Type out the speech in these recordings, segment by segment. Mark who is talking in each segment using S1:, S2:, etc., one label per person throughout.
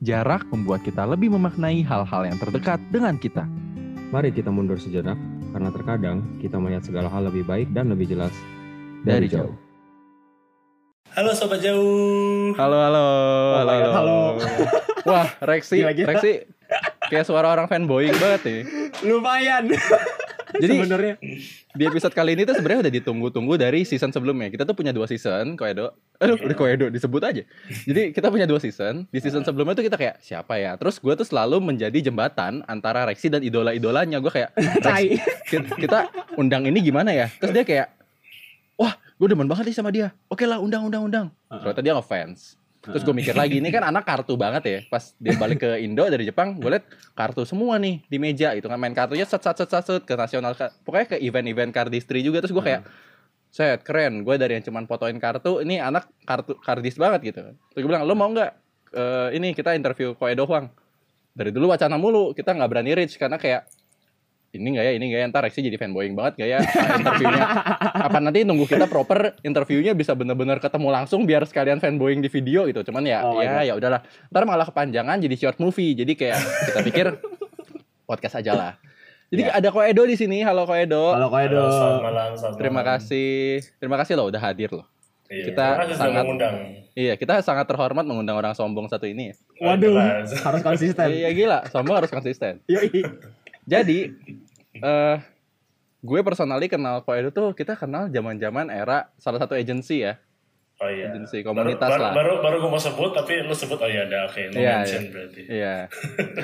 S1: jarak membuat kita lebih memaknai hal-hal yang terdekat dengan kita.
S2: Mari kita mundur sejenak, karena terkadang kita melihat segala hal lebih baik dan lebih jelas
S1: Dari
S2: dari, jauh.
S3: Halo sobat jauh.
S1: Halo, halo, halo, halo.
S4: halo.
S1: Wah, Rexi,
S4: Gila, gila.
S1: Rexi kayak suara orang fanboying banget nih.
S4: Lumayan.
S1: Jadi
S4: sebenarnya
S1: di episode kali ini tuh sebenarnya udah ditunggu-tunggu dari season sebelumnya. Kita tuh punya dua season, Koedo. Aduh, udah Koedo disebut aja. Jadi kita punya dua season. Di season sebelumnya tuh kita kayak siapa ya? Terus gue tuh selalu menjadi jembatan antara Rexi dan idola-idolanya. Gue kayak Rex,
S4: tai.
S1: kita, kita undang ini gimana ya? Terus dia kayak, wah, gue demen banget nih sama dia. Oke lah, undang, undang, undang. Ternyata dia ngefans. Terus gue mikir lagi, ini kan anak kartu banget ya. Pas dia balik ke Indo dari Jepang, gue liat kartu semua nih di meja itu kan main kartunya set set set set, set ke nasional, pokoknya ke event-event cardistry juga. Terus gue kayak, set keren. Gue dari yang cuman fotoin kartu, ini anak kartu kardis banget gitu. Terus gue bilang, lo mau nggak eh, ini kita interview Koedo Huang? Dari dulu wacana mulu, kita nggak berani reach karena kayak ini nggak ya, ini nggak ya, ntar Rexy jadi fanboying banget gak ya interviewnya. Apa nanti nunggu kita proper interviewnya bisa bener-bener ketemu langsung biar sekalian fanboying di video gitu. Cuman ya,
S4: Oh
S1: ya ya udahlah. Ntar malah kepanjangan jadi short movie. Jadi kayak kita pikir podcast aja lah. Jadi
S4: Ya.
S1: ada Koedo di sini. Halo Koedo.
S4: Kalau kau
S3: Halo, selamat malam. selamat
S1: Terima
S3: malam.
S1: kasih. Terima kasih loh udah hadir loh.
S3: Iya,
S1: Kita sangat-
S3: mengundang.
S1: Iya, kita sangat terhormat mengundang orang sombong satu ini. ya.
S4: Waduh, harus konsisten.
S1: Iya gila, sombong harus konsisten.
S4: Yoi.
S1: Jadi eh gue personally kenal Koedo tuh kita kenal zaman-zaman era salah satu agensi ya,
S3: Oh iya.
S1: agensi komunitas
S3: baru,
S1: lah.
S3: baru, baru gue mau sebut, tapi lu sebut, oh iya ada, oke. no
S1: Iya,
S3: mention berarti.
S1: Iya.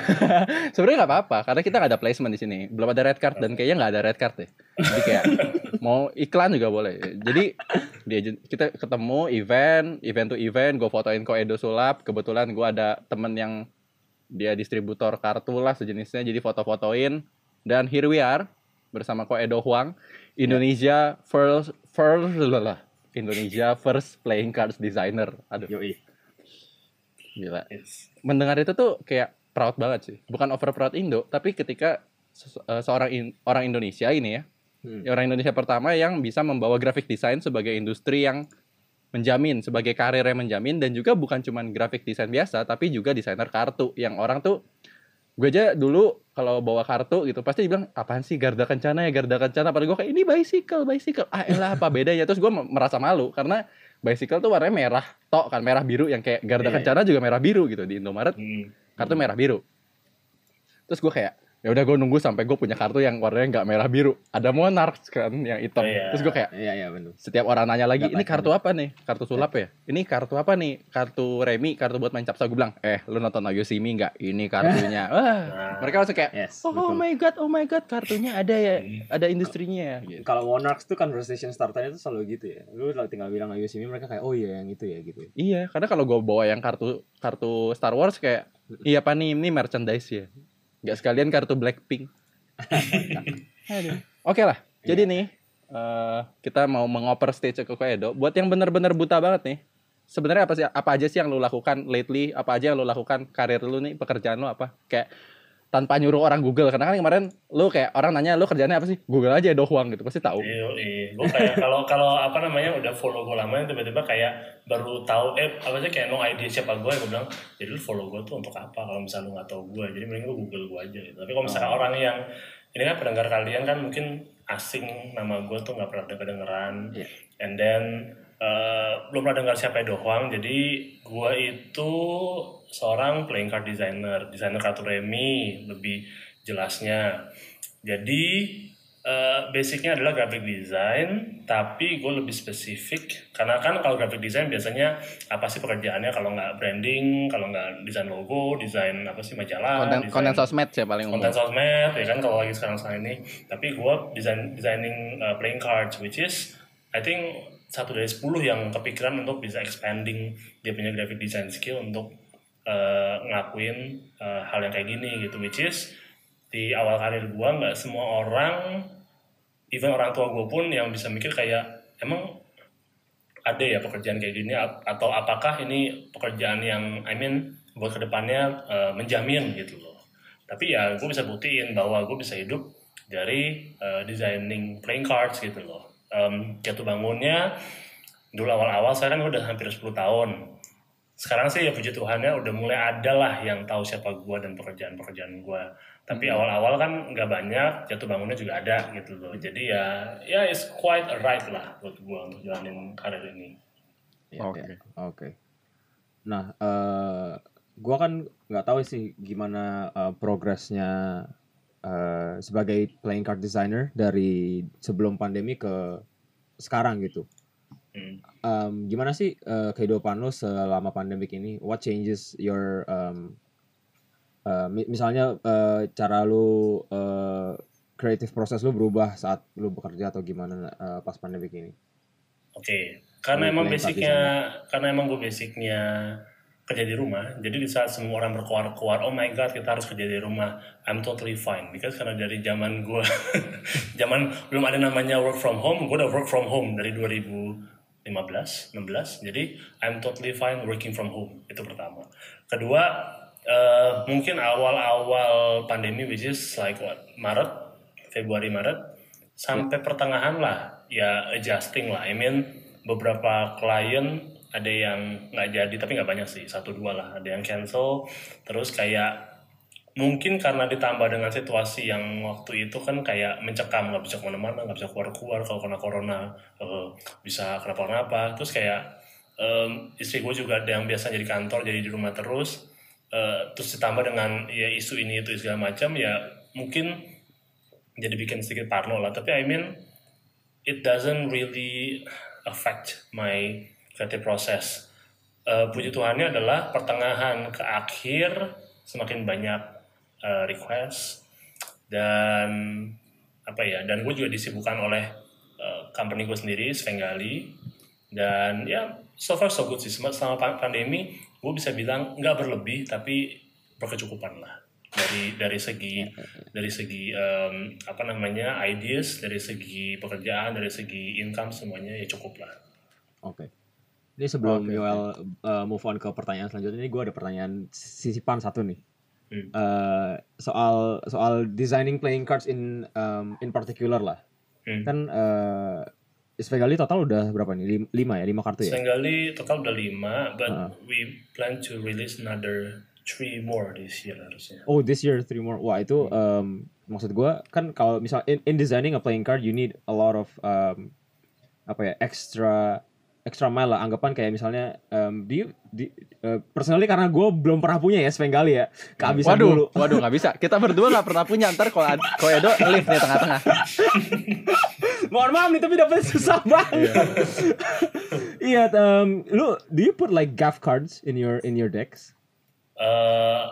S1: Sebenarnya nggak apa-apa karena kita nggak ada placement di sini, belum ada red card dan kayaknya nggak ada red card deh. Jadi kayak mau iklan juga boleh. Jadi di kita ketemu event, event to event, gue fotoin Koedo sulap. Kebetulan gue ada temen yang dia distributor kartu lah sejenisnya, jadi foto-fotoin. Dan here we are bersama Koedo Huang, Indonesia first first lah Indonesia first playing cards designer. Aduh,
S4: Yoi.
S1: gila
S3: Yes.
S1: mendengar itu tuh kayak proud banget sih. Bukan over proud Indo, tapi ketika ses- eh, seorang in- orang Indonesia ini ya,
S4: Hmm.
S1: orang Indonesia pertama yang bisa membawa graphic design sebagai industri yang menjamin, sebagai karir yang menjamin dan juga bukan cuman graphic design biasa, tapi juga desainer kartu yang orang tuh gue aja dulu kalau bawa kartu gitu pasti dibilang apaan sih Garda Kencana ya Garda Kencana? Padahal gue kayak ini bicycle bicycle. Ah elah apa bedanya? Terus gue merasa malu karena bicycle tuh warnanya merah tok kan merah biru yang kayak Garda
S3: Iya,
S1: Kencana juga merah biru gitu di Indomaret.
S3: Hmm.
S1: kartu merah biru. Terus gue kayak ya udah gue nunggu sampai gue punya kartu yang warnanya nggak merah biru. Ada monarch kan yang hitam.
S3: Oh, iya.
S1: terus gue kayak
S4: Iya, iya benar.
S1: setiap orang nanya lagi
S4: Nggak
S1: ini kartu apa nih? Kartu sulap ya? Ini kartu apa nih? Kartu remi kartu buat main capsa. Gue bilang eh lu nonton Ayo Simi nggak? Ini kartunya. Wah.
S3: Nah,
S1: mereka langsung kayak
S4: Yes,
S1: oh,
S4: betul.
S1: my god oh my god kartunya ada ya ada industrinya ya. Gitu.
S4: Kalau Monarchs tuh conversation starternya tuh selalu gitu ya. Lu tinggal bilang ayo sini mereka kayak oh iya yang itu ya gitu.
S1: iya karena kalau gue bawa yang kartu kartu Star Wars kayak iya apa nih ini merchandise ya nggak sekalian kartu Blackpink. Oke lah jadi nih eh, kita mau mengoper stage ke Koedo. Buat yang bener-bener buta banget nih sebenarnya apa sih apa aja sih yang lu lakukan lately? Apa aja yang lu lakukan karir lu nih? Pekerjaan lu apa? Kayak tanpa nyuruh orang Google. Karena kan kemarin lu kayak orang nanya lu kerjanya apa sih? Google aja doang gitu. Pasti tahu.
S3: Iya, iya. Gue kayak kalau kalau apa namanya udah follow gue lama tiba-tiba kayak baru tahu eh apa sih kayak no idea siapa gue gue bilang jadi lu follow gue tuh untuk apa kalau misalnya lu nggak tahu gue jadi mending lu google gue aja gitu. Tapi kalau misalnya orang yang ini kan pendengar kalian kan mungkin asing nama gue tuh nggak pernah kedengeran.
S4: Iya.
S3: and then eh, belum pernah dengar siapa Edo Huang. Jadi gue itu seorang playing card designer desainer kartu remi lebih jelasnya. Jadi eh, basicnya adalah graphic design tapi gue lebih spesifik. Karena kan kalau graphic design biasanya apa sih pekerjaannya? Kalau nggak branding kalau nggak desain logo desain apa sih majalah
S1: konten
S3: desain-
S1: konten sosmed sih paling umum.
S3: konten sosmed ya kan kalau lagi sekarang sekarang ini. Tapi gue design designing uh, playing cards which is I think satu dari 10 yang kepikiran untuk bisa expanding dia punya graphic design skill untuk uh, ngelakuin uh, hal yang kayak gini gitu which is di awal karir gue nggak semua orang even orang tua gue pun yang bisa mikir kayak emang ada ya pekerjaan kayak gini? Atau apakah ini pekerjaan yang I mean buat ke depannya uh, menjamin gitu loh. Tapi ya gue bisa buktiin bahwa gue bisa hidup dari uh, designing playing cards gitu loh. Um, jatuh bangunnya dulu awal-awal saya kan udah hampir 10 tahun sekarang sih ya puji Tuhannya udah mulai ada lah yang tahu siapa gua dan pekerjaan-pekerjaan gua tapi awal-awal kan nggak banyak jatuh bangunnya juga ada gitu loh jadi ya ya it's quite a right lah buat gua untuk jalanin karir ini
S4: Ya,
S1: Oke.
S4: Oke. Oke. Nah, eh gua kan nggak tahu sih gimana eh, progresnya eh, sebagai playing card designer dari sebelum pandemi ke sekarang gitu.
S3: Hmm.
S4: Em, gimana sih eh, kehidupan lo selama pandemik ini? What changes your eh, mi- misalnya eh, cara lu eh, creative proses lu berubah saat lu bekerja atau gimana eh, pas pandemik ini?
S3: Oke, karena
S4: Boleh
S3: emang basicnya, karena emang gue basicnya kerja di rumah, jadi di saat semua orang berkuar-kuar, oh my god kita harus kerja di rumah, I'm totally fine, because karena dari zaman gue, zaman belum ada namanya work from home, gue udah work from home dari 2015, 16, jadi I'm totally fine working from home, itu pertama. Kedua, eh, mungkin awal-awal pandemi, which is like what, Maret, Februari, Maret, sampai pertengahan lah ya adjusting lah. I mean beberapa klien ada yang nggak jadi tapi nggak banyak sih. Satu dua lah. Ada yang cancel. Terus kayak mungkin karena ditambah dengan situasi yang waktu itu kan kayak mencekam nggak bisa ke mana-mana nggak bisa keluar-keluar kalau kena corona eh, bisa kenapa-napa. Terus kayak em, istri gue juga yang biasa jadi kantor jadi di rumah terus Eh, terus ditambah dengan ya isu ini itu segala macam ya mungkin jadi bikin sedikit parno lah. Tapi I mean it doesn't really affect my creative process. Eh, puji Tuhannya adalah pertengahan ke akhir semakin banyak eh, request. Dan apa ya dan gue juga disibukkan oleh eh, company gue sendiri Svengali. Dan ya so far so good sih. Selama- selama pa- pandemi gue bisa bilang nggak berlebih tapi berkecukupan lah. Dari dari segi dari segi em, apa namanya ideas dari segi pekerjaan dari segi income semuanya ya cukup lah.
S4: Oke. Ini sebelum
S1: Oke,
S4: Yoel uh, move on ke pertanyaan selanjutnya, ini gue ada pertanyaan sisipan satu nih.
S3: Hmm.
S4: Uh, soal soal designing playing cards in um, in particular lah.
S3: Hmm.
S4: Kan uh, Svegali total udah berapa nih? Lim- Lima ya, lima kartu ya.
S3: Svengali total udah lima but
S4: Ah.
S3: we plan to release another three more this year harusnya
S4: Oh, this year three more. Wah itu um, maksud gue kan kalau misal in, in designing a playing card, you need a lot of um, apa ya extra extra mile lah. Anggapan kayak misalnya um, you, di, uh, personally karena gue belum pernah punya ya Svengali ya. Kehabisan
S1: waduh,
S4: dulu.
S1: waduh nggak bisa. Kita berdua nggak pernah punya. Ntar kalau Edo live nih tengah-tengah.
S4: Mohon maaf nih tapi dapetnya susah banget. Iya, um, lu do you put like gaff cards in your in your decks?
S3: Eh,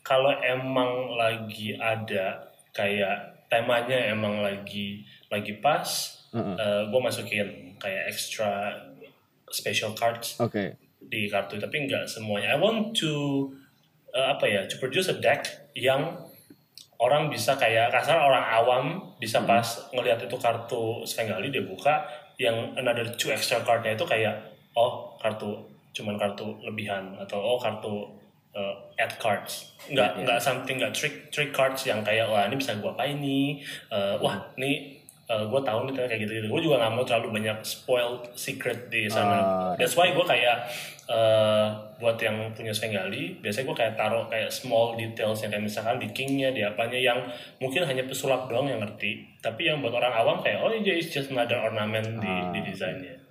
S3: kalau emang lagi ada kayak temanya emang lagi lagi pas
S4: Heeh.
S3: gue masukin kayak extra special cards
S4: Oke.
S3: di kartu. Tapi nggak semuanya. I want to uh, apa ya to produce a deck yang orang bisa kayak kasar orang awam bisa pas ngelihat itu kartu Svengali dia buka yang another two extra cardnya itu kayak oh kartu cuman kartu lebihan atau oh kartu uh, add cards. Nggak
S4: Iya.
S3: nggak something nggak trick trick cards yang kayak wah ini bisa gua apa ini Uh, wah ini uh, gue tahu nih kayak gitu gitu gue juga nggak mau terlalu banyak spoiled secret di sana.
S4: Ah,
S3: that's why gue kayak uh, buat yang punya Svengali biasanya gue kayak taruh kayak small details yang kayak misalkan di kingnya di apanya yang mungkin hanya pesulap doang yang ngerti. Tapi yang buat orang awam kayak oh ini just another ornament di
S4: Ah,
S3: di desainnya.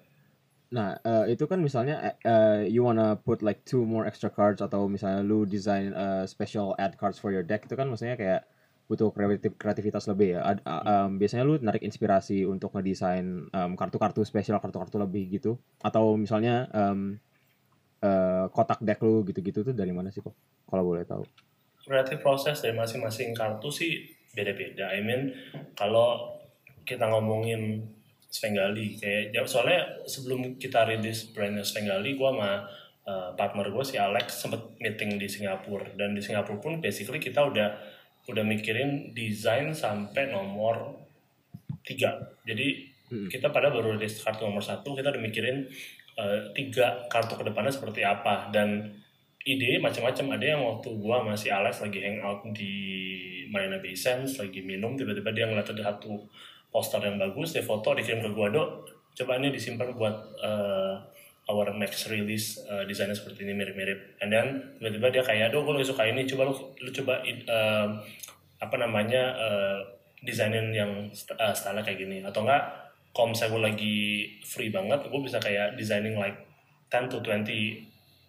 S4: Nah, eh, itu kan misalnya eh, eh, you wanna put like two more extra cards atau misalnya lu design eh, special add cards for your deck itu kan maksudnya kayak butuh kreatif kreativitas lebih ya. Ad- um, biasanya lu narik inspirasi untuk ngedesain um, kartu-kartu spesial, kartu-kartu lebih gitu. Atau misalnya um, eh, kotak deck lu gitu-gitu tuh dari mana sih kok? Kalau boleh tahu.
S3: creative process dari masing-masing kartu sih beda-beda. I mean kalau kita ngomongin Svengali kayak ya, soalnya sebelum kita rilis brandnya Svengali, gua sama uh, partner gue si Alex sempet meeting di Singapura dan di Singapura pun basically kita udah udah mikirin desain sampai nomor tiga. Jadi
S4: Hmm.
S3: kita pada baru rilis kartu nomor satu, kita udah mikirin uh, tiga kartu ke depannya seperti apa dan ide macam-macam ada yang waktu gua masih Alex lagi hangout di Marina Bay Sands lagi minum tiba-tiba dia ngeliat ada satu poster yang bagus dia foto dikirim ke gua dok coba ini disimpan buat eh, our next release uh, desainnya seperti ini mirip-mirip. And then tiba-tiba dia kayak aduh gue lebih suka ini coba lu lu coba uh, apa namanya uh, desainin yang uh, style kayak gini. Atau enggak kalau misalnya gue lagi free banget gue bisa kayak designing like 10 to 20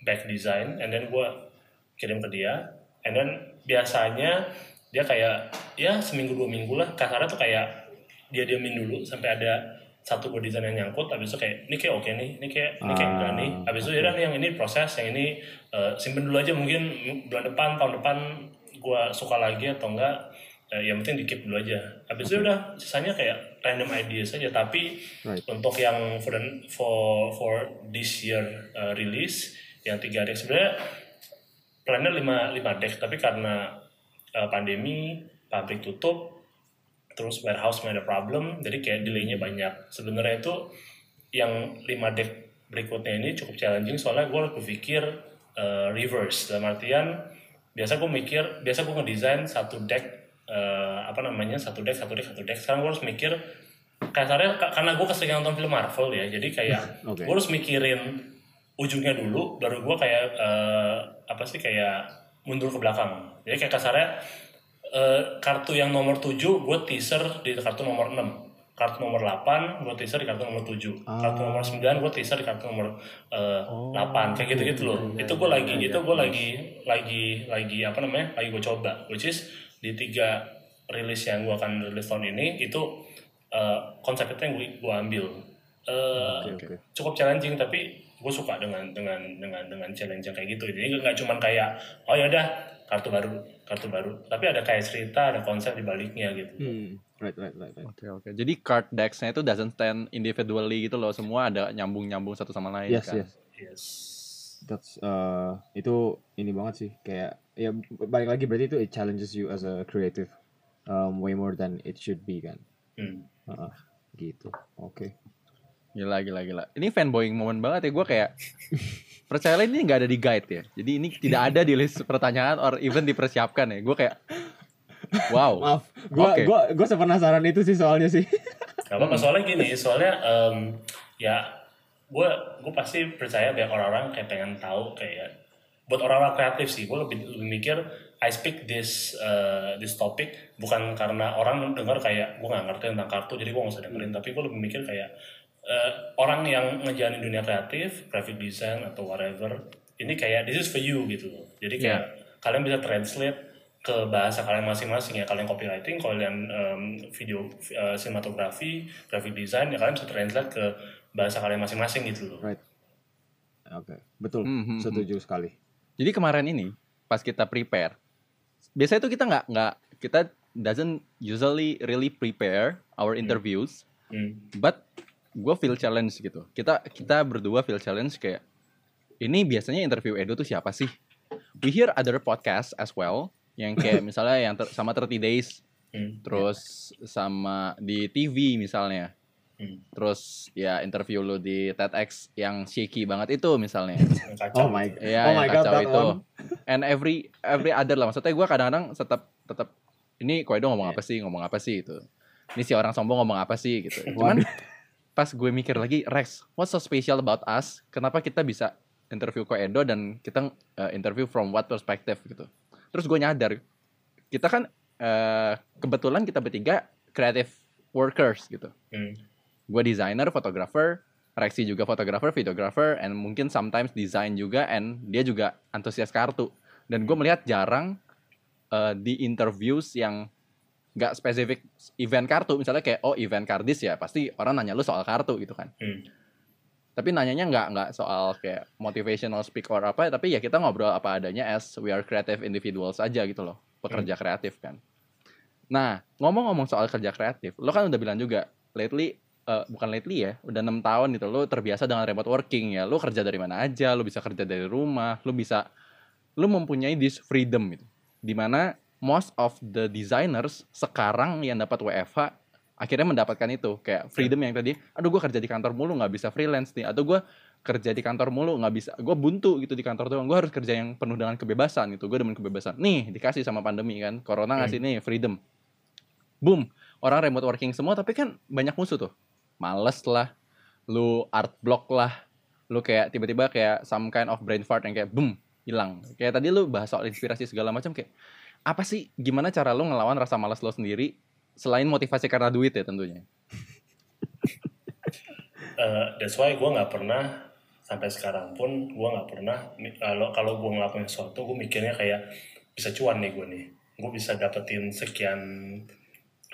S3: back design and then gue kirim ke dia. And then biasanya dia kayak ya seminggu dua minggu lah. Kasarnya tuh kayak dia diamin dulu sampai ada satu buah desain yang nyangkut habis itu kayak ini kayak oke nih ini kayak ini kayak
S4: Ah,
S3: enggak nih. Habis itu ya udah nih yang ini proses yang ini eh, simpen dulu aja mungkin bulan depan tahun depan gua suka lagi atau enggak eh, yang penting di keep dulu aja. Habis itu udah sisanya kayak random ideas saja tapi
S4: Right.
S3: untuk yang for the, for for this year uh, release yang tiga deck sebenarnya plannya lima lima deck tapi karena uh, pandemi pabrik tutup terus warehouse ada problem jadi kayak delaynya banyak. Sebenarnya itu yang lima deck berikutnya ini cukup challenging soalnya gue berpikir uh, reverse. Dalam artian biasa gue mikir biasa gue ngedesain satu deck uh, apa namanya satu deck satu deck satu deck. Sekarang gue harus mikir kasarnya ka- karena gue keseringan nonton film Marvel ya jadi kayak
S4: Oke.
S3: gue harus mikirin ujungnya dulu baru gue kayak eh, apa sih kayak mundur ke belakang. Jadi kayak kasarnya eh, kartu yang nomor 7 gue teaser di kartu nomor 6 kartu nomor 8 gue teaser di kartu nomor 7 kartu nomor 9 gue teaser di kartu nomor eh, 8 kayak gitu-gitu loh. itu gue lagi itu gue lagi lagi lagi apa namanya? Lagi gue coba. Which is di tiga rilis yang gue akan rilis tahun ini itu eh, konsep itu yang gue, gue ambil. Eh,
S4: Oke, oke.
S3: cukup challenging tapi gue suka dengan dengan dengan dengan challenge yang kayak gitu. Jadi nggak cuman kayak oh ya udah kartu baru kartu baru tapi ada kayak cerita ada konsep di baliknya gitu
S4: Hmm. Right, right, right, right.
S1: Oke oke. Jadi card decks-nya itu doesn't stand individually gitu loh. Semua ada nyambung-nyambung satu sama lain
S4: Yes,
S1: kan.
S4: yes.
S3: yes
S4: That's uh, itu ini banget sih kayak ya balik lagi berarti itu it challenges you as a creative um, way more than it should be kan.
S3: Hmm.
S4: Heeh, gitu. Oke.
S1: Gila gila gila. Ini fanboying moment banget ya. Gue kayak percaya ini nggak ada di guide ya. Jadi ini tidak ada di list pertanyaan or even dipersiapkan ya. Gue kayak wow.
S4: Maaf, gua
S1: Oke.
S4: gua gua sepenasaran itu sih soalnya sih.
S3: Gak apa-apa soalnya gini soalnya em, ya gue gue pasti percaya banyak orang-orang kayak pengen tahu kayak buat orang-orang kreatif sih gue lebih, lebih mikir I speak this uh, this topic bukan karena orang dengar kayak gue nggak ngerti tentang kartu jadi gue nggak usah dengerin tapi gue lebih mikir kayak eh, orang yang ngejalanin dunia kreatif graphic design atau whatever ini kayak this is for you gitu loh jadi kayak kalian bisa translate ke bahasa kalian masing-masing ya kalian copywriting kalian em, video uh, sinematografi graphic design ya kalian bisa translate ke bahasa kalian masing-masing gitu loh
S4: Right. Oke, betul.
S1: Hmm, hmm, hmm.
S4: Setuju sekali.
S1: Jadi kemarin ini pas kita prepare, biasanya itu kita nggak nggak kita doesn't usually really prepare our interviews,
S3: Hmm.
S1: but gue feel challenge gitu. Kita kita berdua feel challenge kayak ini biasanya interview Edo tuh siapa sih? We hear other podcast as well yang kayak misalnya yang ter- sama 30 days,
S3: Hmm.
S1: terus sama di TV misalnya.
S3: Hmm.
S1: Terus ya interview lu di TEDx yang shaky banget itu misalnya.
S4: Oh my
S1: Iya,
S4: Oh
S1: yang
S4: my God,
S1: kacau
S4: that
S1: itu.
S4: one.
S1: And every every other lah. Maksudnya gue kadang-kadang tetap tetap ini Koedo ngomong apa sih, ngomong apa sih itu. Ini si orang sombong ngomong apa sih gitu. Cuman pas gue mikir lagi, Rex, what's so special about us? Kenapa kita bisa interview Koedo dan kita uh, interview from what perspective gitu. Terus gue nyadar, kita kan uh, kebetulan kita bertiga creative workers gitu
S3: Hmm.
S1: gue designer, photographer, Rexy juga photographer, videographer, and mungkin sometimes design juga, and dia juga antusias kartu. Dan gue melihat jarang eh, di interviews yang nggak spesifik event kartu, misalnya kayak oh event kardis ya, pasti orang nanya lu soal kartu gitu kan.
S3: Hmm.
S1: Tapi nanyanya nggak nggak soal kayak motivational speak or apa, tapi ya kita ngobrol apa adanya as we are creative individuals aja gitu loh, pekerja kreatif kan. Nah, ngomong-ngomong soal kerja kreatif, lo kan udah bilang juga lately eh, bukan lately ya, udah enam tahun gitu lo terbiasa dengan remote working ya. Lo kerja dari mana aja, lo bisa kerja dari rumah, lo bisa lo mempunyai this freedom gitu. Di mana most of the designers sekarang yang dapat WFH akhirnya mendapatkan itu. Kayak freedom yang tadi, aduh gue kerja di kantor mulu nggak bisa freelance nih, atau gue kerja di kantor mulu nggak bisa, gue buntu gitu di kantor doang, gue harus kerja yang penuh dengan kebebasan gitu, gue demen kebebasan. Nih dikasih sama pandemi kan, corona ngasih nih freedom, boom, orang remote working semua, tapi kan banyak musuh tuh, males lah, lu art block lah, lu kayak tiba-tiba kayak some kind of brain fart yang kayak boom hilang. Kayak tadi lu bahas soal inspirasi segala macam kayak apa sih gimana cara lu ngelawan rasa malas lo sendiri selain motivasi karena duit ya tentunya?
S3: Eh, that's why gue nggak pernah sampai sekarang pun gue nggak pernah kalau kalau gue ngelakuin sesuatu gue mikirnya kayak bisa cuan nih gue nih. Gue bisa dapetin sekian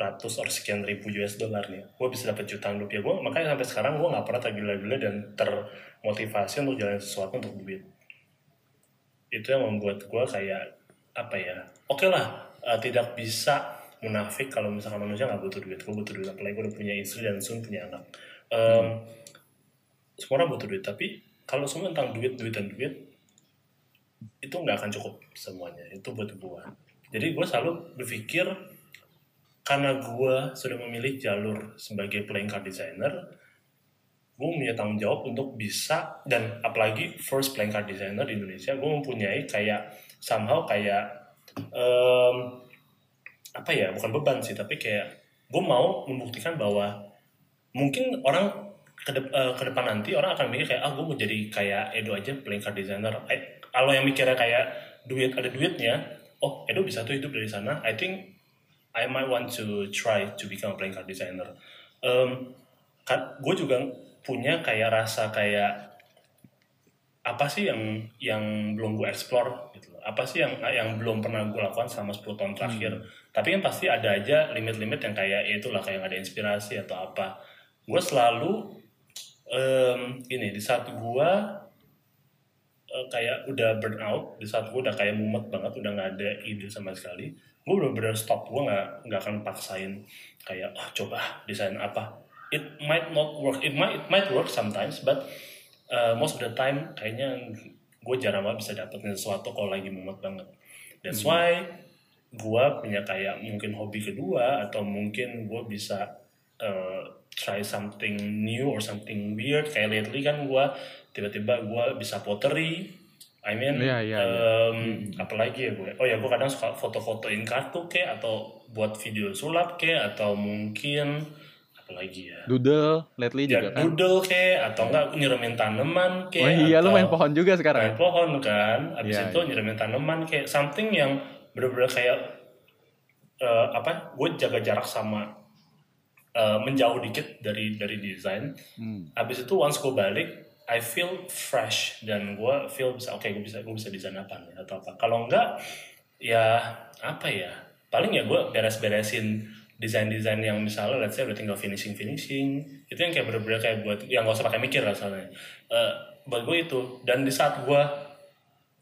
S3: ratus atau sekian ribu US dollar nih. Gue bisa dapet jutaan rupiah. Gue makanya sampai sekarang gue nggak pernah tergila-gila dan termotivasi untuk jalan sesuatu untuk duit. Itu yang membuat gue kayak apa ya oke lah eh, tidak bisa munafik kalau misalkan manusia nggak butuh duit. Gue butuh duit apalagi gue udah punya istri dan soon punya anak. Em, semua orang butuh duit tapi kalau semua tentang duit duit dan duit itu nggak akan cukup semuanya. Itu buat gue jadi gue selalu berpikir karena gue sudah memilih jalur sebagai playing card designer gue punya tanggung jawab untuk bisa dan apalagi first playing card designer di Indonesia gue mempunyai kayak somehow kayak em, apa ya bukan beban sih tapi kayak gue mau membuktikan bahwa mungkin orang ke, dep- eh, ke depan nanti orang akan mikir kayak ah gue mau jadi kayak Edo aja playing card designer. Eh, kalau yang mikirnya kayak duit ada duitnya oh Edo bisa tuh hidup dari sana. I think I might want to try to become a playing card designer um, gue juga punya kayak rasa kayak apa sih yang yang belum gue explore gitu loh. apa sih yang yang belum pernah gue lakukan selama 10 tahun terakhir. Tapi kan pasti ada aja limit-limit yang kayak ya itulah kayak ada inspirasi atau apa. Gue selalu em, ini di saat gue eh, kayak udah burn out di saat gue udah kayak mumet banget udah nggak ada ide sama sekali gue bener-bener stop. Gue nggak nggak akan paksain kayak ah coba desain apa. It might not work it might it might work sometimes but uh, most of the time kayaknya gue jarang banget bisa dapetin sesuatu kalau lagi mumet banget. That's why gue punya kayak mungkin hobi kedua atau mungkin gue bisa uh, try something new or something weird. Kayak lately kan gue tiba-tiba gue bisa pottery I mean
S1: iya, iya.
S3: um, apalagi ya gue oh ya gue kadang suka foto-fotoin kartu kayak atau buat video sulap kayak atau mungkin apalagi ya.
S1: Doodle lately
S3: ya
S1: juga kan?
S3: doodle kayak atau enggak nyiremin tanaman
S1: oh
S3: kayak
S1: iya lu main pohon juga
S3: main
S1: sekarang ya?
S3: pohon kan abis
S1: Iya,
S3: itu nyiremin tanaman kayak something yang bener-bener kayak eh, apa gue jaga jarak sama eh, menjauh dikit dari dari desain.
S1: Hmm.
S3: abis itu once gue balik I feel fresh dan gue feel bisa oke gue bisa gue bisa desain apa nih atau apa. Kalau enggak ya apa ya paling ya gue beres-beresin desain-desain yang misalnya let's say udah tinggal finishing finishing itu yang kayak bener-bener kayak buat yang gak usah pakai mikir lah soalnya Eh, buat gue itu. Dan di saat gue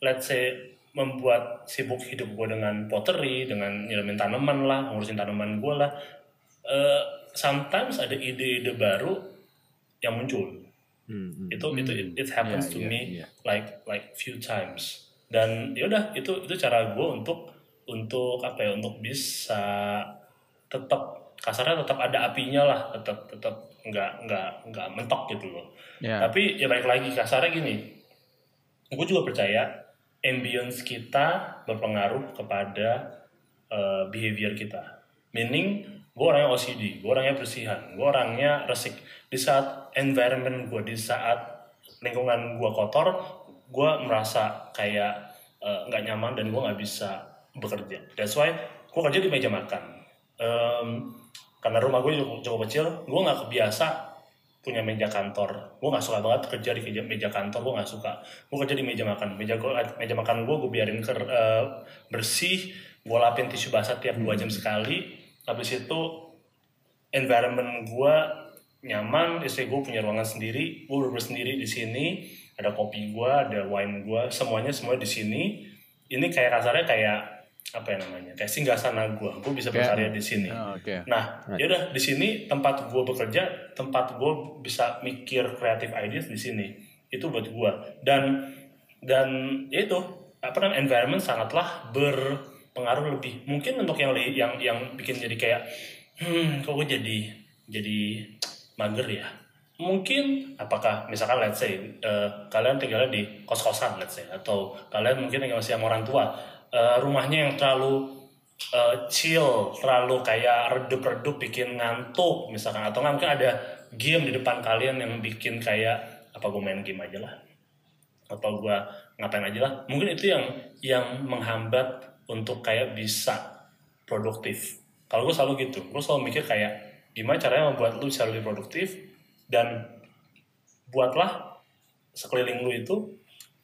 S3: let's say membuat sibuk hidup gue dengan pottery dengan nyiramin tanaman lah ngurusin tanaman gue lah eh, sometimes ada ide-ide baru yang muncul.
S4: Hmm, hmm.
S3: itu itu it, it happens
S1: Iya,
S3: to
S1: iya,
S3: me
S1: iya.
S3: like like few times. Dan ya udah itu itu cara gue untuk untuk apa ya untuk bisa tetap kasarnya tetap ada apinya lah tetap tetap nggak nggak nggak mentok gitu loh.
S1: Ya.
S3: Tapi ya balik lagi kasarnya gini gue juga percaya ambience kita berpengaruh kepada eh, behavior kita. Meaning gue orangnya OCD gue orangnya bersihan gue orangnya resik. Di saat environment gue di saat lingkungan gue kotor gue merasa kayak eh, nggak nyaman dan gue nggak bisa bekerja. That's why gue kerja di meja makan Em, karena rumah gue cukup, cukup kecil gue nggak kebiasa punya meja kantor. Gue nggak suka banget kerja di meja, kantor gue nggak suka. Gue kerja di meja makan. Meja gue meja makan gue gue biarin ker, eh, bersih gue lapin tisu basah tiap dua jam sekali. Habis itu environment gue nyaman istri gue punya ruangan sendiri gue bener sendiri di sini. Ada kopi gue ada wine gue semuanya semua di sini. Ini kayak kasarnya kayak apa ya namanya kayak singgah sana gue gue bisa
S1: Kayak-
S3: berkarya di sini
S1: Oh, oke
S3: Nah,
S4: Right.
S3: yaudah di sini tempat gue bekerja, tempat gue bisa mikir kreatif ideas di sini. Itu buat gue. Dan dan ya itu apa namanya environment sangatlah berpengaruh lebih. Mungkin untuk yang yang yang bikin jadi kayak hmm kok gue jadi jadi mager ya. Mungkin apakah misalkan let's say eh, kalian tinggalnya di kos-kosan let's say atau kalian mungkin tinggal masih sama orang tua eh, rumahnya yang terlalu uh, chill, terlalu kayak redup-redup bikin ngantuk misalkan. Atau nggak mungkin ada game di depan kalian yang bikin kayak apa gue main game aja lah. Atau gue ngapain aja lah. Mungkin itu yang yang menghambat untuk kayak bisa produktif. Kalau gue selalu gitu. Gue selalu mikir kayak gimana caranya membuat lu bisa lebih produktif dan buatlah sekeliling lu itu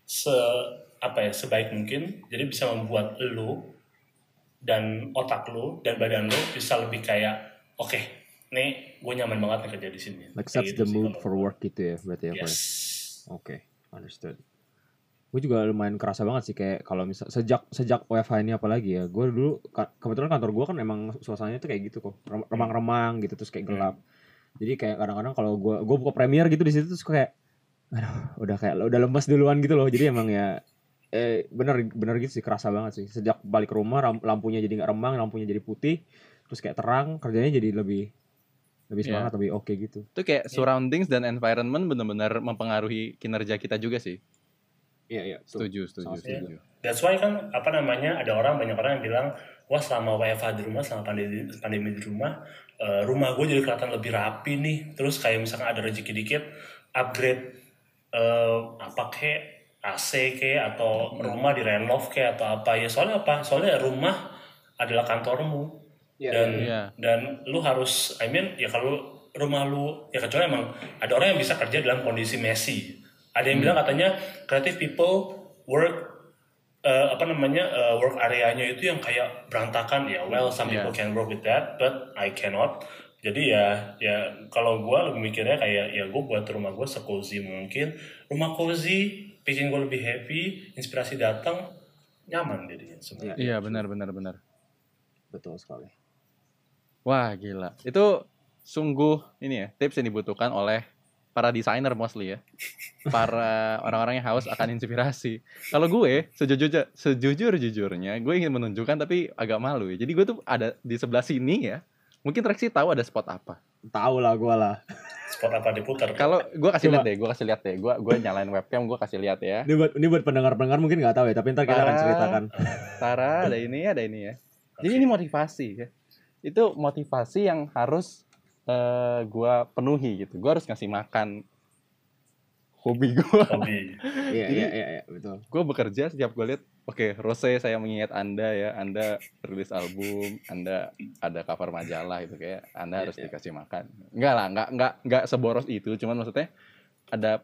S3: se apa ya sebaik mungkin jadi bisa membuat lu dan otak lu dan badan lu bisa lebih kayak oke nih gue nyaman banget nih kerja di sini
S4: Like sets
S3: gitu
S4: the mood for work gitu ya berarti ya Pak?
S3: yes
S4: Oke, understood. Gue juga lumayan kerasa banget sih kayak kalau misal sejak sejak WFH ini apalagi ya, gue dulu kebetulan kantor gue kan emang suasananya tuh kayak gitu kok, Rem- remang-remang gitu terus kayak gelap. Jadi kayak kadang-kadang kalau gue gue buka Premiere gitu di situ terus kayak, aduh udah kayak udah lemas duluan gitu loh. Jadi emang ya eh bener bener gitu sih kerasa banget sih. Sejak balik ke rumah ram- lampunya jadi nggak remang, lampunya jadi putih, terus kayak terang, kerjanya jadi lebih lebih
S1: Iya.
S4: semangat, lebih oke gitu.
S1: Itu kayak surroundings dan environment benar-benar mempengaruhi kinerja kita juga sih.
S4: Iya iya.
S1: Setuju, setuju, setuju.
S3: That's why kan apa namanya ada orang banyak orang yang bilang wah selama WFH di rumah selama pandemi pandemi di rumah eh, rumah gue jadi kelihatan lebih rapi nih terus kayak misalkan ada rezeki dikit upgrade eh, apa kek AC kek atau rumah direnov kek atau apa. Ya soalnya apa? Soalnya rumah adalah kantormu.
S4: Iya,
S3: dan
S1: iya.
S3: dan lu harus I mean ya kalau rumah lu ya kecuali emang ada orang yang bisa kerja dalam kondisi messy. Ada yang bilang katanya creative people work eh, apa namanya eh, work areanya itu yang kayak berantakan. Ya well some
S1: Yeah.
S3: people can work with that but I cannot. Jadi ya ya kalau gue lebih mikirnya kayak ya gue buat rumah gue secozy mungkin. Rumah cozy bikin gue lebih happy inspirasi datang nyaman jadinya sebenarnya
S1: Iya, benar, benar, benar.
S4: Betul sekali.
S1: Wah, gila. Itu sungguh ini ya, tips yang dibutuhkan oleh para desainer mostly ya. Para orang-orang yang haus akan inspirasi. Kalau gue, sejujurnya, sejujur-jujurnya, gue ingin menunjukkan tapi agak malu ya. Jadi gue tuh ada di sebelah sini ya. Mungkin Rexy tahu ada spot apa.
S4: Tahu lah gue lah.
S3: spot apa diputar
S1: Kalau gue kasih lihat deh, gue kasih lihat deh. Gue gue nyalain webcam, gue kasih lihat ya.
S4: Ini buat ini buat pendengar-pendengar mungkin nggak tahu ya, tapi ntar kita akan ceritakan.
S1: Tara, ada ini, ada ini ya. Jadi ini motivasi ya. Itu motivasi yang harus eh gua penuhi gitu. Gua harus ngasih makan hobi gua.
S3: hobi
S4: Iya iya iya iya, betul.
S1: Gua bekerja setiap gue lihat, oke, Rose saya mengingat Anda ya. Anda rilis album, Anda ada cover majalah gitu kayak Anda harus
S4: iya.
S1: dikasih makan. Enggak lah, enggak enggak enggak seboros itu, cuman maksudnya ada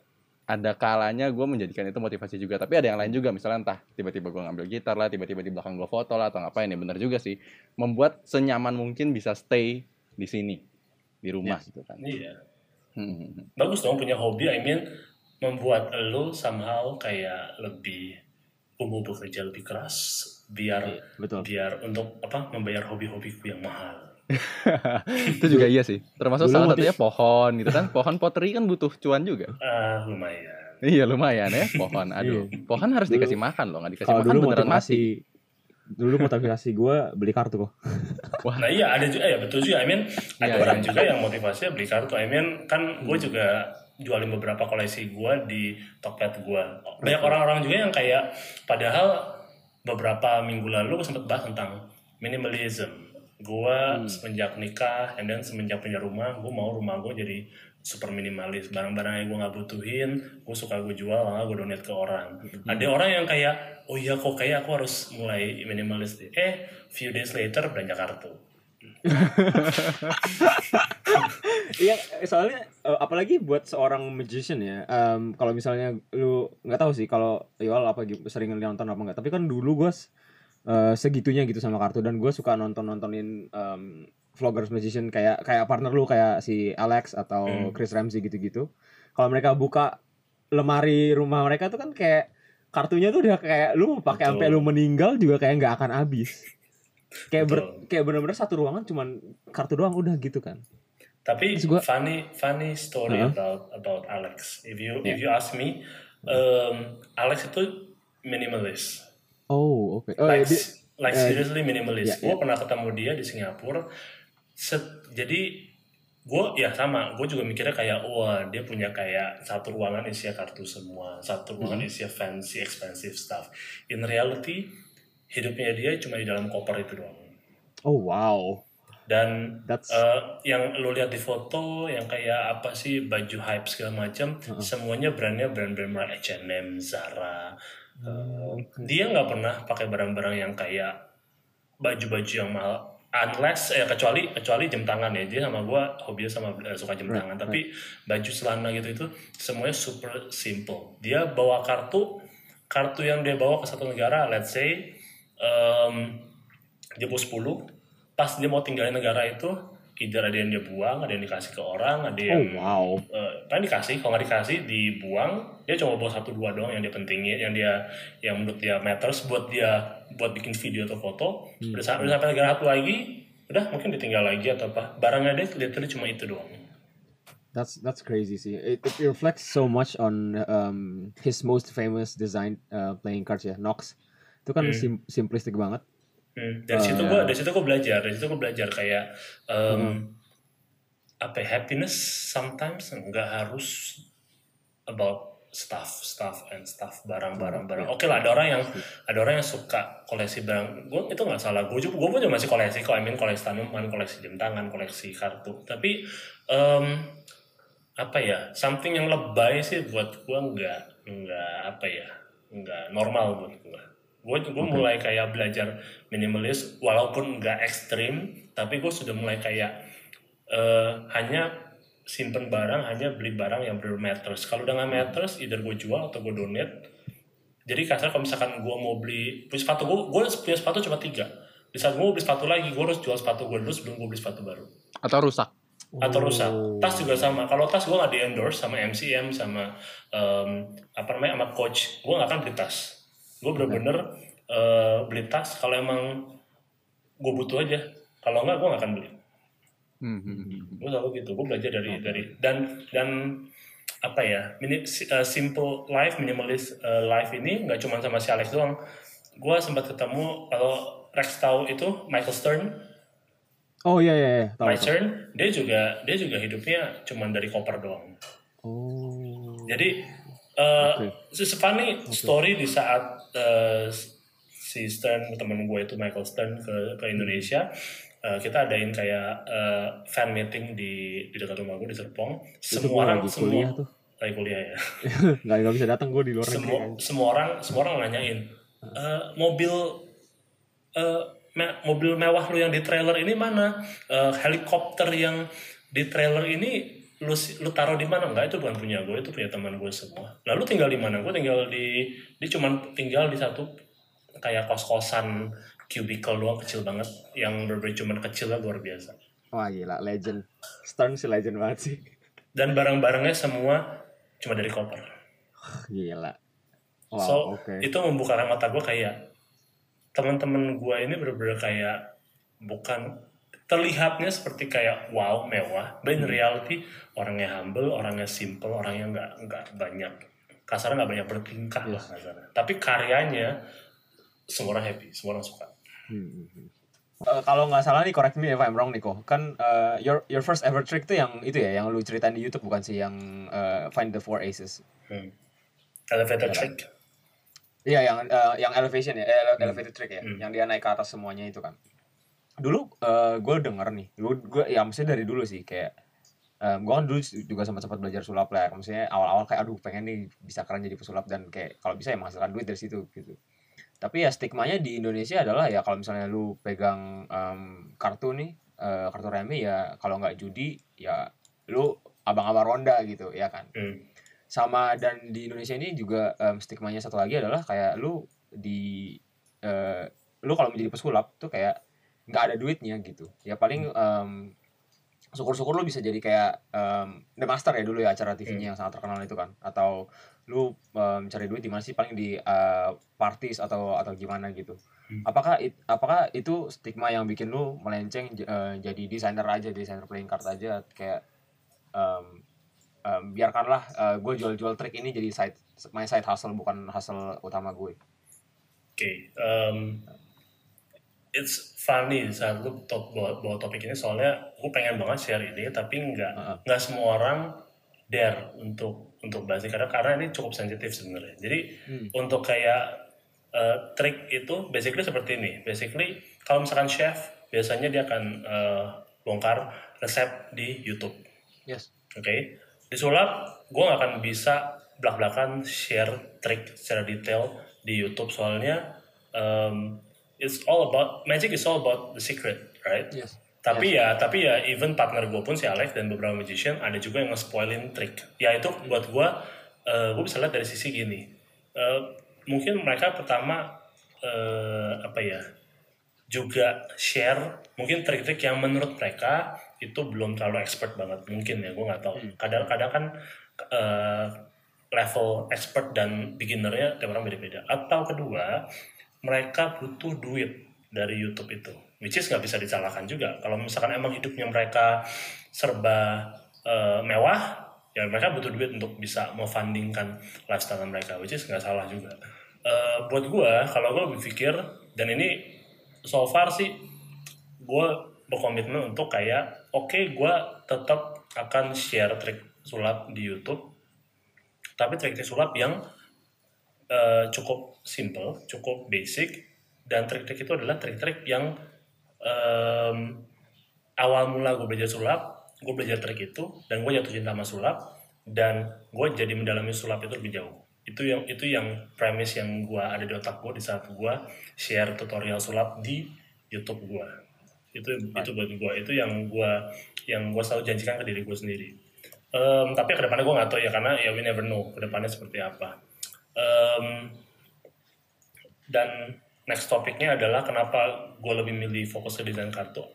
S1: ada kalanya gue menjadikan itu motivasi juga tapi ada yang lain juga misalnya entah tiba-tiba gue ngambil gitar lah tiba-tiba di belakang gue foto lah atau ngapain ya bener juga sih membuat senyaman mungkin bisa stay di sini di rumah gitu kan
S3: iya
S1: Hmm.
S3: bagus dong punya hobi I mean membuat lo somehow kayak lebih umum bekerja lebih keras biar
S4: Betul.
S3: biar untuk apa membayar hobi-hobiku yang mahal.
S1: Itu juga iya sih. Termasuk
S4: Dulu
S1: salah satunya pohon gitu kan. Pohon pottery kan butuh cuan juga.
S3: Ah lumayan.
S1: Iya lumayan ya pohon. Aduh. Pohon harus
S4: Dulu-
S1: dikasih makan loh nggak dikasih makan
S4: dulu
S1: beneran mati.
S4: dulu motivasi gue beli kartu kok.
S3: nah iya ada juga ya betul juga. I mean ada
S1: Iya,
S3: orang
S1: iya.
S3: juga yang motivasinya beli kartu. I mean kan gue juga jualin beberapa koleksi gue di Tokped gue banyak orang-orang juga yang kayak padahal beberapa minggu lalu gue sempat bahas tentang minimalism. Gue semenjak nikah and then semenjak punya rumah gue mau rumah gue jadi super minimalis. Barang-barang yang gue nggak butuhin gue suka gue jual nggak gue donate ke orang. Ada orang yang kayak oh iya kok kayak aku harus mulai minimalis. Deh eh few days later belanja kartu
S4: Iya, soalnya eh, apalagi buat seorang magician ya. em, kalau misalnya lu nggak tahu sih kalau Yol apa sering nonton apa enggak. Tapi kan dulu gue segitunya gitu sama kartu dan gue suka nonton nontonin em, vloggers magician kayak kayak partner lu kayak si Alex atau
S3: Hmm.
S4: Chris Ramsey gitu-gitu. Kalau mereka buka lemari rumah mereka tuh kan kayak kartunya tuh udah kayak lu mau pakai sampai lu meninggal juga kayak nggak akan habis. Kayak ber- kayak bener-bener satu ruangan cuman kartu doang udah gitu kan.
S3: Tapi
S4: Terus gua-
S3: funny funny story
S4: Heeh.
S3: about about Alex. If you
S4: Yeah.
S3: if you ask me, um, Alex itu minimalis.
S4: Oh, oke. Oh,
S3: like
S4: ya, dia-
S3: like
S4: eh,
S3: seriously minimalis.
S4: yeah,
S3: gue
S4: yeah.
S3: pernah ketemu dia di Singapura. Set- jadi gue ya sama. Gue juga mikirnya kayak wah dia punya kayak satu ruangan isinya kartu semua, satu ruangan
S4: Hmm.
S3: isinya fancy expensive stuff. In reality hidupnya dia cuma di dalam koper itu doang.
S4: Oh, wow.
S3: dan
S4: That's
S3: eh, yang lu lihat di foto yang kayak apa sih baju hype segala macam semuanya brandnya brand-brand merek H&M, Zara. Eh, dia nggak pernah pakai barang-barang yang kayak baju-baju yang mahal unless ya kecuali kecuali jam tangan ya dia sama gua hobinya sama eh, suka jam tangan tapi baju celana gitu itu semuanya super simple dia bawa kartu kartu yang dia bawa ke satu negara let's say em, dia bawa 10 pas dia mau tinggalin negara itu either ada yang dia buang ada yang dikasih ke orang ada
S4: oh
S3: yang
S4: wow.
S3: eh, kan dikasih kalau nggak dikasih dibuang dia cuma bawa satu dua doang yang dia pentingin yang dia yang menurut dia matters buat dia buat bikin video atau foto udah, sa- udah sampai negara satu lagi udah mungkin ditinggal lagi atau apa barangnya dia literally cuma itu doang
S4: That's that's crazy sih. It, it reflects so much on um, his most famous design uh, playing cards ya, Nox. Itu kan
S3: Hmm.
S4: sim- simplistic banget.
S3: Hmm, dari
S4: Oh,
S3: situ
S4: ya.
S3: gua dari situ gua belajar dari situ gua belajar kayak em, apa ya, happiness sometimes nggak harus about stuff stuff and stuff barang barang. Barang oke lah ada orang yang ada orang yang suka koleksi barang. Gue itu nggak salah. Gue juga gue pun juga masih koleksi kok. I mean koleksi tanaman koleksi jam tangan koleksi kartu. Tapi em, apa ya something yang lebay sih buat gue nggak nggak apa ya nggak normal buat gue gue gue mulai kayak belajar minimalis walaupun nggak ekstrim tapi gue sudah mulai kayak eh, hanya simpen barang hanya beli barang yang bener matters kalau udah nggak matters either gue jual atau gue donate jadi kasar kalau misalkan gue mau beli beli sepatu gue gue punya sepatu cuma tiga di saat gue mau beli sepatu lagi gue harus jual sepatu gue dulu sebelum gue beli sepatu baru
S1: Atau rusak.
S3: atau rusak. Tas juga sama. Kalau tas gue nggak di endorse sama MCM sama em, apa namanya sama coach, gue nggak akan beli tas. Gue bener-bener eh, beli tas kalau emang gue butuh aja. Kalau nggak gue nggak akan beli.
S1: Hmm, hmm, hmm.
S3: Gue selalu gitu. Gue belajar dari dari dan dan apa ya mini, eh, simple life minimalist eh, life ini nggak cuma sama si Alex doang. Gue sempat ketemu kalau Rex tahu itu Michael Stern
S4: Oh iya iya iya, tahu. Tahu.
S3: Turn, dia juga dia juga hidupnya cuman dari koper doang.
S4: Oh.
S3: Jadi uh,
S4: Oke.
S3: it's a funny story di saat uh, si Stern temen gue itu Michael Stern ke ke Indonesia. uh, kita adain kayak uh, fan meeting di di dekat rumah gue di Serpong. Semua orang semua
S4: kuliah tuh.
S3: lagi kuliah ya.
S4: nggak nggak bisa datang gue di luar
S3: semua semua orang semua orang nanyain "Eh, mobil eh, me- mobil mewah lu yang di trailer ini mana Eh, helikopter yang di trailer ini lu si- lu taruh di mana enggak itu bukan punya gue itu punya teman gue semua lalu tinggal di mana gue tinggal di dia cuman tinggal di satu kayak kos kosan cubicle doang kecil banget yang berbeda cuman kecilnya luar biasa
S4: Wah gila, legend. Stern sih legend banget sih.
S3: dan barang-barangnya semua cuma dari koper
S4: Gila. Wow,
S3: so
S4: oke.
S3: itu membukakan mata gue kayak teman-teman gue ini bener-bener kayak bukan terlihatnya seperti kayak wow mewah, but in reality orangnya humble, orangnya simple, orangnya nggak nggak banyak kasarnya nggak banyak bertingkah lah kasarnya. Tapi karyanya semua orang happy, semua orang suka.
S4: Hmm, hmm, hmm. Eh, kalau nggak salah nih correct me if I'm wrong Niko kan eh, your your first ever trick tuh yang itu ya yang lu ceritain di YouTube bukan sih yang eh, find the four aces
S3: Hmm. Elevator
S4: Iya.
S3: trick.
S4: Iya yang eh, yang elevation ya, eh, ele- elevated trick ya,
S3: Hmm.
S4: yang dia naik ke atas semuanya itu kan. Dulu gue denger nih, gue gue ya maksudnya dari dulu sih kayak gue kan dulu juga sempat sempat belajar sulap lah, maksudnya awal-awal kayak aduh pengen nih bisa keren jadi pesulap dan kayak kalau bisa ya menghasilkan duit dari situ gitu. Tapi ya stigmanya di Indonesia adalah ya kalau misalnya lu pegang em, kartu nih, eh, kartu remi ya kalau nggak judi ya lu abang-abang ronda gitu ya kan
S3: Hmm.
S4: sama dan di Indonesia ini juga em, stigmanya satu lagi adalah kayak lu di eh, lu kalau menjadi pesulap tuh kayak nggak ada duitnya gitu. Ya paling em, syukur-syukur lu bisa jadi kayak em, The Master ya dulu ya acara TV-nya yang sangat terkenal itu kan. Atau lu cari duit di mana sih? Paling di eh, parties atau atau gimana gitu.
S3: Hmm.
S4: apakah it- apakah itu stigma yang bikin lu melenceng eh, jadi desainer aja desainer playing card aja? Kayak em, em, biarkanlah gue jual-jual trik ini jadi side my side hustle bukan hustle utama gue.
S3: Oke, um, it's funny saat lu top bawa, bawa topik ini soalnya gue pengen banget share ini tapi nggak
S4: Heeh.
S3: nggak semua orang dare untuk untuk bahas ini karena karena ini cukup sensitif sebenarnya. Jadi
S4: Hmm.
S3: untuk kayak uh, trik itu basically seperti ini. Basically kalau misalkan chef biasanya dia akan eh, bongkar resep di YouTube.
S4: Yes.
S3: Oke, di sulap gue nggak akan bisa belak-belakan share trik secara detail di YouTube soalnya um, it's all about magic is all about the secret, right?
S4: Yes.
S3: Tapi ya, tapi ya even partner gue pun si Alex dan beberapa magician ada juga yang nge-spoilin trik. Ya itu buat gue, uh, gue bisa lihat dari sisi gini. Eh, mungkin mereka pertama eh, apa ya juga share mungkin trik-trik yang menurut mereka itu belum terlalu expert banget mungkin ya gue nggak tahu kadang-kadang kan eh, level expert dan beginnernya tiap orang beda-beda atau kedua mereka butuh duit dari YouTube itu which is nggak bisa disalahkan juga. Kalau misalkan emang hidupnya mereka serba eh, mewah ya mereka butuh duit untuk bisa memfundingkan lifestyle mereka which is nggak salah juga. Eh, buat gue kalau gue berpikir dan ini so far sih gue berkomitmen untuk kayak oke gue tetap akan share trik sulap di YouTube tapi trik-trik sulap yang eh, cukup simple cukup basic dan trik-trik itu adalah trik-trik yang em, awal mula gue belajar sulap gue belajar trik itu dan gue jatuh cinta sama sulap dan gue jadi mendalami sulap itu lebih jauh. Itu yang itu yang premise yang gue ada di otak gue di saat gue share tutorial sulap di YouTube gue itu itu buat gue itu yang gue yang gue selalu janjikan ke diri gue sendiri. Em, tapi ke depannya gue nggak tahu ya karena ya we never know ke depannya seperti apa. Em, dan next topiknya adalah kenapa gue lebih milih fokus ke desain kartu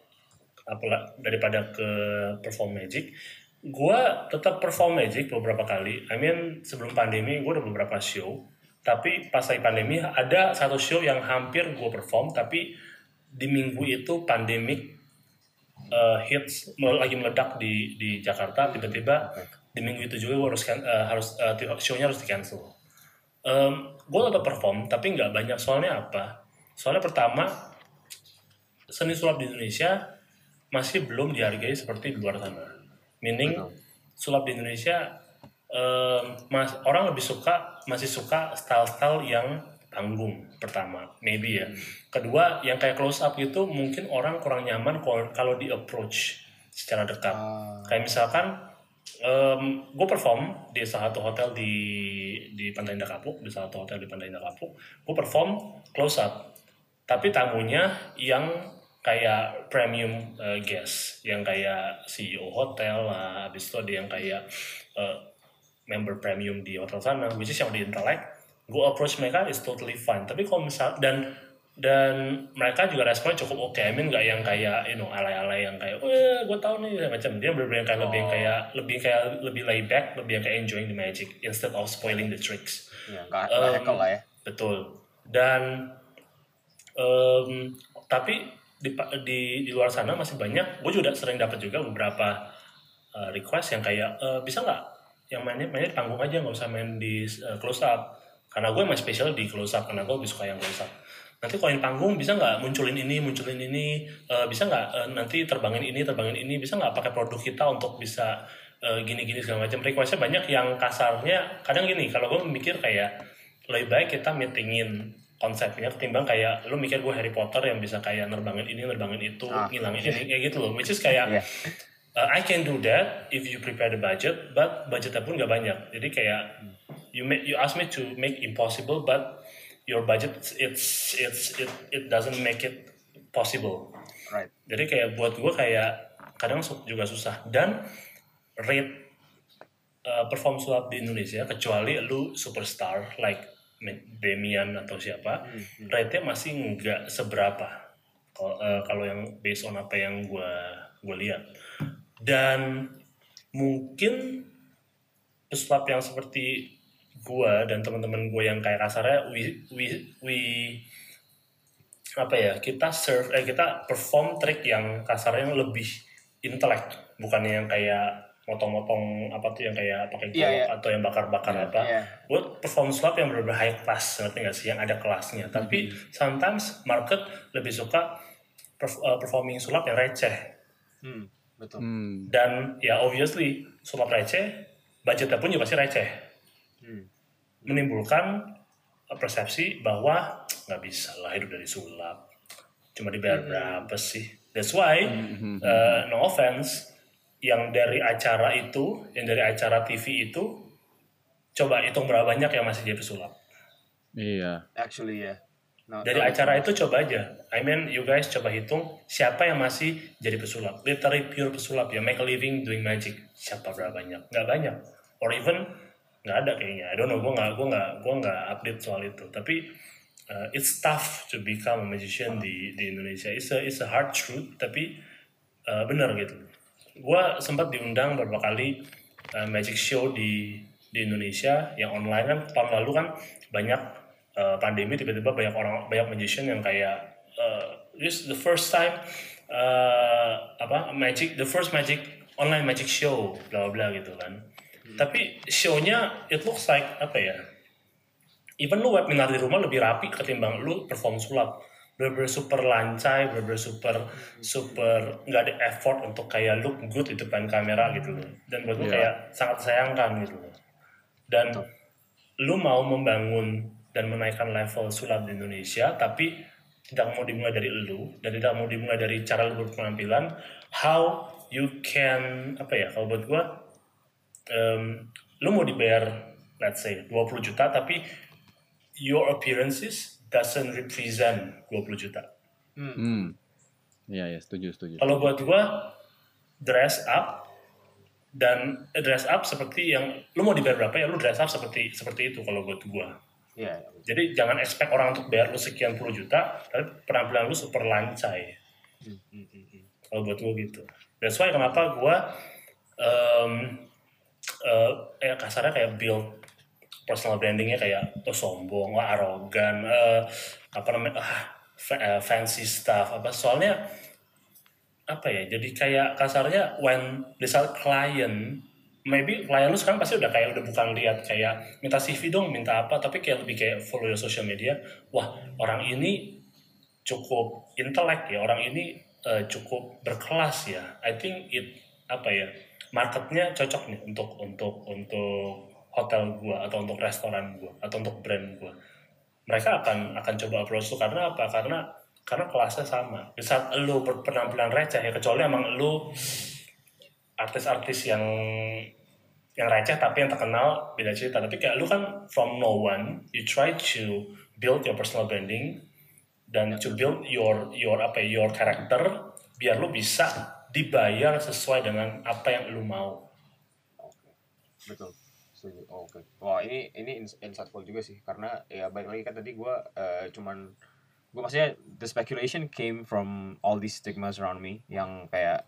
S3: apalah daripada ke perform magic. Gue tetap perform magic beberapa kali. I mean sebelum pandemi gue udah beberapa show. Tapi pas lagi pandemi ada satu show yang hampir gue perform tapi di minggu itu pandemik uh, hits mel- lagi meledak di di Jakarta. Tiba-tiba di minggu itu juga gue harus uh, harus uh, show-nya harus di cancel um, gue tetap perform tapi nggak banyak soalnya apa? Soalnya pertama seni sulap di Indonesia masih belum dihargai seperti di luar sana. Meaning sulap di Indonesia em, mas orang lebih suka masih suka style-style yang tanggung pertama maybe ya. Kedua yang kayak close up gitu mungkin orang kurang nyaman kalau- kalau di approach secara dekat. Kayak misalkan gue perform di salah satu hotel di di Pantai Indah Kapuk di salah satu hotel di Pantai Indah Kapuk. Gue perform close up tapi tamunya yang kayak premium uh, guest yang kayak CEO hotel lah habis itu ada yang kayak uh, member premium di hotel sana which is yang di intellect gue approach mereka is totally fine. Tapi kalau misal dan dan mereka juga respon cukup oke I mean nggak yang kayak you know alay-alay yang kayak wah gue tahu nih macam dia bener-bener kayak lebih yang kayak lebih kayak lebih laid back lebih yang kayak enjoying the magic instead of spoiling the tricks
S4: Ya, nggak
S3: Um,
S4: lah ya.
S3: Betul. Dan em, tapi di, di di luar sana masih banyak. Gue juga sering dapat juga beberapa eh, request yang kayak "Eh, bisa nggak yang mainnya mainnya di panggung aja nggak usah main di eh, close up. Karena gue emang spesial di close up karena gue lebih suka yang close up. Nanti kalau yang panggung bisa nggak munculin ini munculin ini? Eh, bisa nggak eh, nanti terbangin ini terbangin ini? Bisa nggak pakai produk kita untuk bisa eh, gini-gini segala macam? Requestnya banyak yang kasarnya kadang gini kalau gue mikir kayak lebih baik kita meetingin konsepnya ketimbang kayak lu mikir gue Harry Potter yang bisa kayak nerbangin ini nerbangin itu
S4: Ah.
S3: ngilangin ini kayak gitu loh. Which is kayak
S4: Iya.
S3: uh, I can do that if you prepare the budget but budgetnya pun nggak banyak. Jadi kayak you make you ask me to make impossible but your budget it's it's it it doesn't make it possible.
S4: Right.
S3: jadi kayak buat gue kayak kadang juga susah. Dan rate uh, perform sulap di Indonesia kecuali lu superstar like Demian atau siapa rate-nya masih nggak seberapa. Kalau uh, kalau yang based on apa yang gue gue lihat. Dan mungkin pesulap yang seperti gue dan teman-teman gue yang kayak kasarnya we we we apa ya kita serve eh kita perform trik yang kasarnya yang lebih intelek bukan yang kayak motong-motong apa tuh yang kayak pakai golok
S4: Iya, iya.
S3: atau yang bakar-bakar apa
S4: Iya.
S3: buat perform slap yang benar-benar high class ngerti nggak sih yang ada kelasnya tapi sometimes market lebih suka uh, performing sulap yang receh
S4: Hmm, betul.
S1: Hmm.
S3: dan ya obviously sulap receh budgetnya pun juga pasti receh
S4: Hmm.
S3: Menimbulkan uh, persepsi bahwa nggak bisa lah hidup dari sulap. Cuma dibayar berapa sih? That's why
S1: Mhm.
S3: uh, no offense yang dari acara itu yang dari acara TV itu coba hitung berapa banyak yang masih jadi pesulap
S1: Iya.
S4: Actually ya. No,
S3: dari
S4: no,
S3: acara itu coba aja. I mean you guys coba hitung siapa yang masih jadi pesulap. Literally pure pesulap. Ya make a living doing magic. Siapa berapa banyak? Nggak banyak. Or even nggak ada kayaknya. I don't know. Gue nggak gue nggak gue nggak update soal itu. Tapi uh, it's tough to become a magician di di Indonesia. It's a it's a hard truth tapi uh, benar gitu. Gue sempat diundang beberapa kali uh, magic show di di Indonesia yang online kan. Tahun lalu kan banyak uh, pandemi tiba-tiba banyak orang banyak magician yang kayak uh, this the first time uh, apa magic the first magic online magic show bla bla bla gitu kan tapi show-nya it looks like apa ya even lu webinar di rumah lebih rapi ketimbang lu perform sulap bener-bener super lancai, bener-bener super super nggak ada effort untuk kayak look good di depan kamera gitu loh. Dan buat
S1: Iya.
S3: kayak sangat sayangkan gitu loh. Dan lu mau membangun dan menaikkan level sulap di Indonesia, tapi tidak mau dimulai dari lu dan tidak mau dimulai dari cara lu berpenampilan, how you can apa ya kalau buat gue um, lu mau dibayar let's say 20 juta tapi your appearances doesn't represent 20 juta.
S1: Hmm. Iya, ya, setuju, setuju.
S3: Kalau buat gua dress up dan dress up seperti yang lu mau dibayar berapa ya lu dress up seperti seperti itu kalau buat gua.
S4: Iya.
S3: Jadi jangan expect orang untuk bayar lu sekian puluh juta tapi penampilan lu super lancai.
S4: Hmm, hmm, hmm, hmm.
S3: Kalau buat gua gitu. That's why kenapa gua um, eh ya kasarnya kayak build personal brandingnya kayak oh, sombong, wah, arogan, eh, apa namanya, eh, fancy stuff apa. Soalnya apa ya? Jadi kayak kasarnya when saat klien, maybe klien lu sekarang pasti udah kayak udah bukan lihat kayak minta CV dong, minta apa, tapi kayak lebih kayak follow your social media. Wah orang ini cukup intelek ya, orang ini eh, cukup berkelas ya. I think it apa ya marketnya cocok nih untuk untuk untuk hotel gua atau untuk restoran gua atau untuk brand gua. Mereka akan akan coba approach lu karena apa? Karena karena kelasnya sama. Saat lu berpenampilan receh ya kecuali emang lu artis-artis yang yang receh tapi yang terkenal beda cerita. Tapi kayak lu kan from no one you try to build your personal branding dan to build your your apa ya, your character biar lu bisa dibayar sesuai dengan apa yang lu mau
S4: Betul. Setuju. Oh, Oke. Wah, ini ini ins- insightful juga sih karena ya baik lagi kan tadi gua eh, cuman gue maksudnya the speculation came from all these stigmas around me yang kayak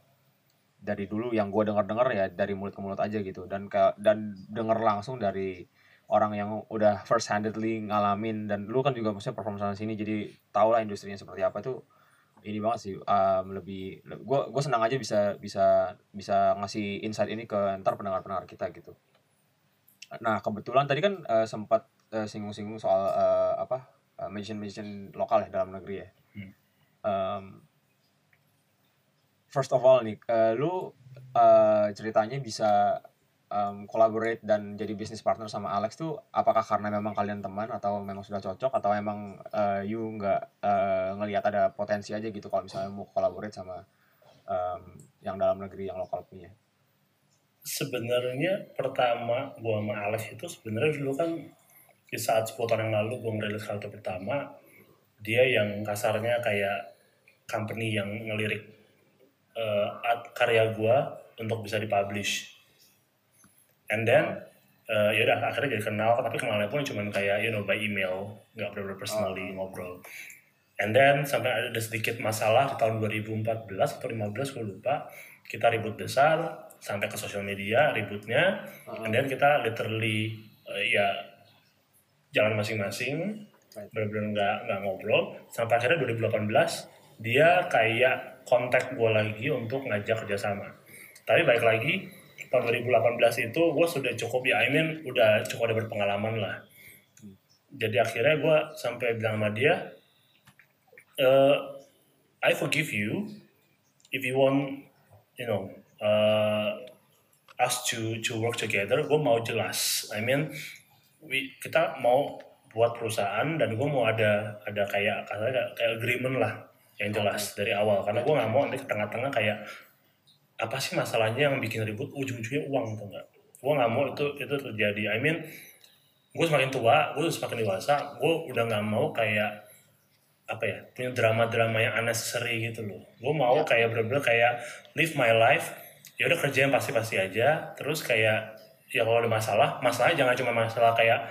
S4: dari dulu yang gue dengar-dengar ya dari mulut ke mulut aja gitu dan ke dan dengar langsung dari orang yang udah first handedly ngalamin dan lu kan juga maksudnya perform sana sini jadi tau lah industrinya seperti apa tuh ini banget sih um, lebih gue gue senang aja bisa bisa bisa ngasih insight ini ke ntar pendengar-pendengar kita gitu nah kebetulan tadi kan eh, sempat eh, singgung-singgung soal eh, apa uh, magician-magician lokal ya dalam negeri ya
S3: Hmm.
S4: Um, first of all nih eh, lu eh, ceritanya bisa um, collaborate dan jadi business partner sama Alex tuh apakah karena memang kalian teman atau memang sudah cocok? Atau emang eh, you nggak eh, ngelihat ada potensi aja gitu kalau misalnya mau collaborate sama um, yang dalam negeri yang lokal punya?
S3: Sebenarnya pertama gua sama Alex itu sebenarnya dulu kan di saat 10 tahun yang lalu gua ngerilis kartu pertama dia yang kasarnya kayak company yang ngelirik art- karya gua untuk bisa dipublish and then eh, ya udah akhirnya jadi kenal tapi kenalnya pun cuma kayak you know by email nggak benar-benar personally ngobrol. And then sampai ada sedikit masalah di tahun 2014 atau 15 gue lupa kita ribut besar sampai ke sosial media ributnya. And then kita literally eh, ya jalan masing-masing
S4: Right.
S3: benar-benar nggak nggak ngobrol. Sampai akhirnya 2018 dia kayak kontak gue lagi untuk ngajak kerjasama. Tapi baik lagi tahun 2018 itu gue sudah cukup ya I mean udah cukup ada berpengalaman lah. Jadi akhirnya gue sampai bilang sama dia eh, I forgive you if you want you know uh, us to to work together. Gue mau jelas I mean we, kita mau buat perusahaan dan gue mau ada ada kayak kayak, kayak agreement lah yang jelas dari awal. Karena gue nggak mau nanti ke tengah-tengah kayak apa sih masalahnya yang bikin ribut? Ujung-ujungnya uang tuh nggak? Gue nggak mau itu itu terjadi. I mean gue semakin tua gue semakin dewasa gue udah nggak mau kayak apa ya punya drama-drama yang unnecessary gitu loh. Gue mau kayak bener-bener kayak live my life ya udah kerja yang pasti-pasti aja. Terus kayak ya kalau ada masalah masalahnya jangan cuma masalah kayak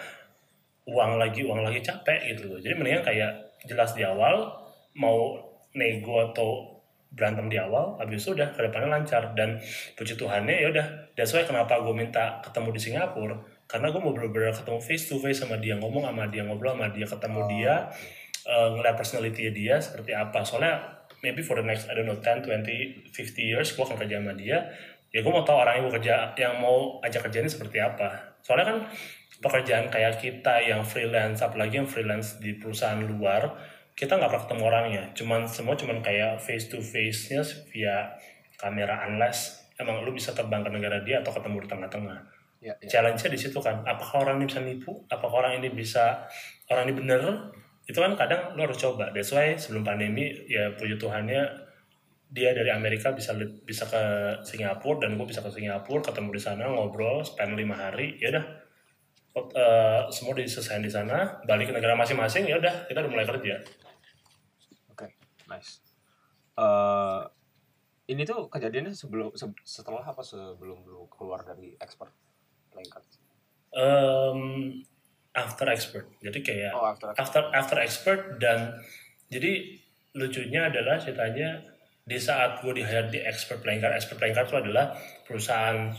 S3: uang lagi uang lagi capek gitu loh. Jadi mendingan kayak jelas di awal mau nego atau berantem di awal habis itu udah ke depannya lancar. Dan puji Tuhannya ya udah that's why kenapa gue minta ketemu di Singapura karena gue mau bener-bener ketemu face to face sama dia ngomong sama dia ngobrol sama dia ketemu dia eh, ngeliat personality dia seperti apa. Soalnya maybe for the next I don't know 10, 20, 50 years gue akan kerja sama dia. Ya gue mau tahu orang yang gue kerja yang mau ajak kerja ini seperti apa. Soalnya kan pekerjaan kayak kita yang freelance apalagi yang freelance di perusahaan luar kita nggak pernah ketemu orangnya. Cuman semua cuman kayak face to face nya via kamera unless emang lu bisa terbang ke negara dia atau ketemu di tengah-tengah.
S4: Ya, ya.
S3: challenge-nya di situ kan apakah orang ini bisa nipu? Apakah orang ini bisa orang ini bener? Itu kan kadang lo harus coba. That's why sebelum pandemi ya puji Tuhannya dia dari Amerika bisa bisa ke Singapura dan gue bisa ke Singapura ketemu di sana ngobrol spend lima hari ya udah. Eh, semua diselesaikan di sana balik ke negara masing-masing ya udah kita udah mulai kerja
S4: nice. Eh ini tuh kejadiannya sebelum se- setelah apa sebelum lu keluar dari expert playing cards?
S3: Em, after expert jadi kayak
S4: Oh, after expert.
S3: after after expert dan jadi lucunya adalah ceritanya di saat gue di hire di expert playing card expert playing card itu adalah perusahaan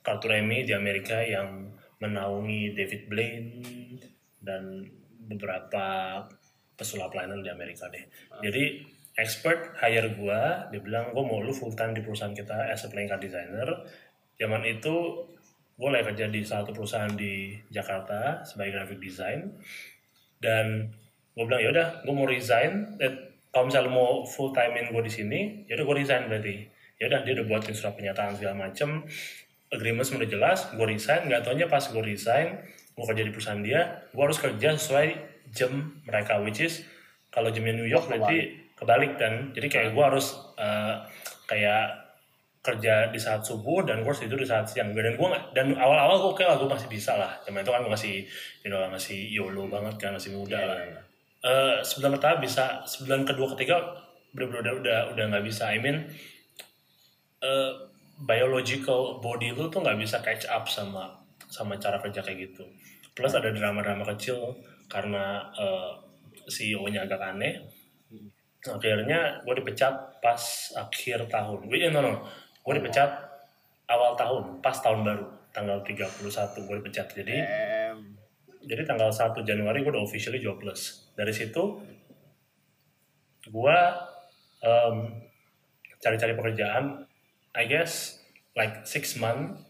S3: kartu remi di Amerika yang menaungi David Blaine dan beberapa pesulap lainnya di Amerika deh. Jadi expert hire gue dia bilang gue mau lu full time di perusahaan kita as a playing card designer. Zaman itu gue lagi kerja di satu perusahaan di Jakarta sebagai graphic design. Dan gue bilang ya udah gue mau resign. Dan kalau misalnya mau full timein gue di sini ya udah gue resign berarti. Ya udah dia udah buatin surat pernyataan segala macem. Agreement semua udah jelas gue resign. Nggak taunya pas gue resign gue kerja di perusahaan dia gue harus kerja sesuai jam mereka which is kalau jamnya New York
S4: Oh,
S3: berarti kebalik dan jadi kayak gue harus eh, kayak kerja di saat subuh dan gue tidur di saat siang. Dan gue dan awal-awal gue oke lah gue masih bisa lah. Zaman itu kan gue masih you know, masih yolo banget kan masih muda lah. Eh, sebulan pertama bisa sebulan kedua ketiga bener-bener udah udah udah nggak bisa. I mean eh, biological body lu tuh nggak bisa catch up sama sama cara kerja kayak gitu. Plus ada drama-drama kecil karena eh, CEO-nya agak aneh akhirnya gue dipecat pas akhir tahun Wih, no, no. gue dipecat awal tahun pas tahun baru tanggal 31 gue dipecat jadi
S4: Em,
S3: jadi tanggal 1 Januari gue udah officially jobless. Dari situ gue em, cari-cari pekerjaan. I guess like six month